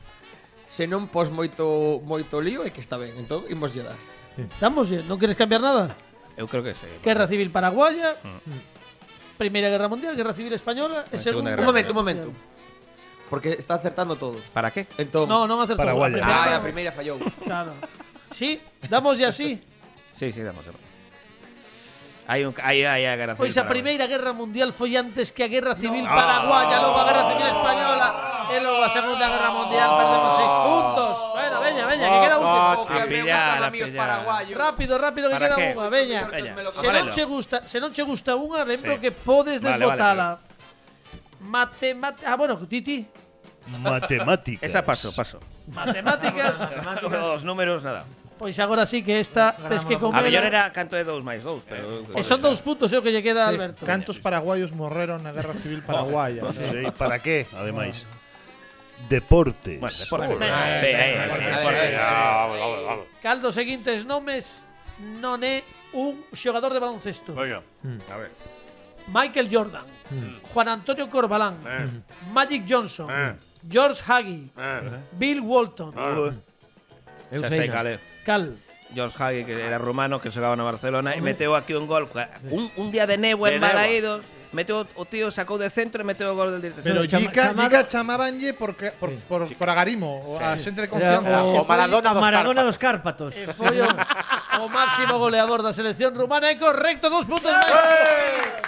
Se non pos moito moito lío é que está ben, entón imos lle dar. Sí. Damoslle, non queres cambiar nada? Eu creo que sí. Guerra Civil Paraguaya, mm. Primeira Guerra Mundial, Guerra Civil Española, e segunda. Un momento, un momento. Porque está acertando todo. ¿Para qué? Entón, no, non acertou. Paraguaya. Ah, a primeira ah, fallou. Claro. Sí, damoslle así. Sí, sí, damos. damos. Hai un hai hai a Guerra Pois Civil a Primeira Guerra Mundial foi antes que a Guerra Civil Ah. Paraguaya, logo a Guerra Civil Española e logo a Segunda Guerra Mundial perdemos seis puntos. Bueno, veña, veña, que queda O último. que A pillar, a paraguayos. Rápido, rápido que ¿Para queda qué? unha, veña. Veña, Se non che gusta, se non che gusta unha, lembro Sí. que podes Vale, vale, desbotala. Mate, mate, ah, bueno, Titi, matemáticas. Esa paso, paso. matemáticas. Os números nada. Pois agora sí que esta tes que A comer. mellor era canto de 2 máis 2, pero E son dous puntos é o que lle queda a Alberto. Cantos paraguayos morreron na Guerra Civil Paraguaya? Sei para qué, ademais. Deportes. Bueno, deporte. Venga. Sí, aí, aí, sí, deporte. Vamos, vamos, vamos. Cal dos seguintes nomes non é un xogador de baloncesto. Venga. A ver. Michael Jordan, Juan Antonio Corbalán, Magic Johnson, George Hagi, Bill Walton, Eu sei, cal é. Cal. George Hagi, que era rumano, que xogaba na Barcelona, e meteu aquí un gol. Un, un día de De en Balaídos, meteu o tío, sacou de centro e meteu o gol del directo. Pero chamado- Jica chamabanlle porque, por, por, por agarimo, a xente de confianza. o, O Maradona dos Maradona Cárpatos. dos Cárpatos. E foi o, o máximo goleador da selección rumana. É correcto, dos puntos máis. Eh,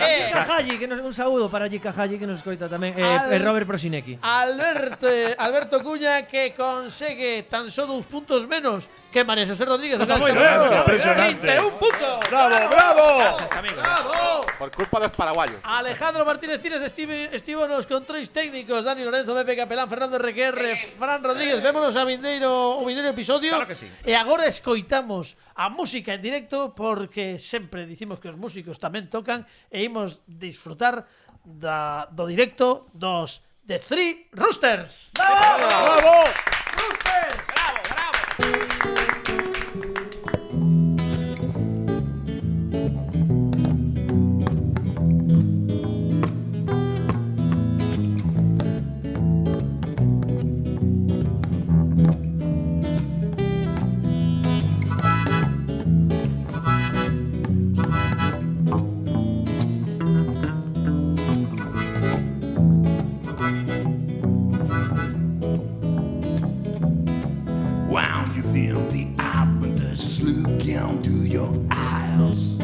Haji, que nos, un saúdo para Jica Haji que nos escoita tamén. E, Al- e Robert Prosinecki. Alberto, Alberto Cuña que consegue tan só dous puntos menos que María José Rodríguez. Impresionante, impresionante. 31 puntos. Bravo, bravo. Gracias, amigos. ¡Bravo! Por culpa dos paraguayos. Alejandro Martínez Tínez, Steve, estivo nos controis técnicos, Dani Lorenzo, Pepe Capelán, Fernando RQR, Fran Rodríguez. Vémonos a vindeiro, o vindeiro episodio. Claro que sí. E agora escoitamos a música en directo porque sempre dicimos que os músicos tamén tocan e imos disfrutar da, do directo dos The Three Roosters. ¡Bravo! ¡Bravo! ¡Bravo! ¡Roosters! ¡Bravo, bravo! Eyes.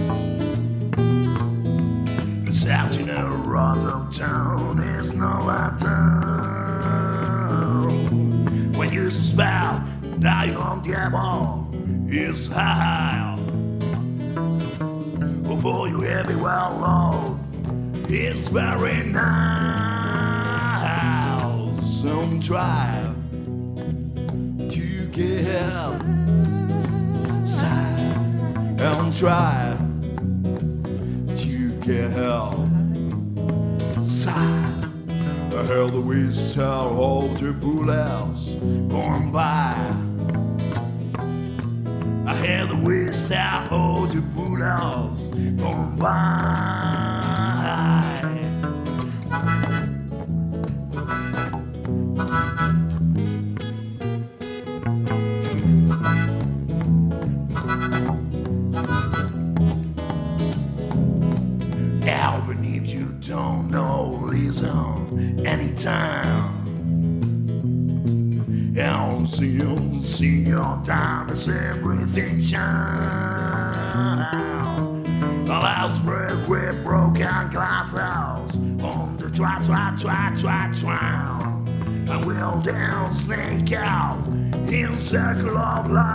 It's out in a rock town, it's no down. When you that you're on the devil is high. Before you hear me well low, it's very nice. Some drive to get side and try to get help side. I heard the whistle of the bullets going by. I hear the whistle of the bullets going by. see your time is everything shine. The last breath with broken glasses on the try, try, try, try, try. I will dance, sneak out in circle of light.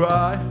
try.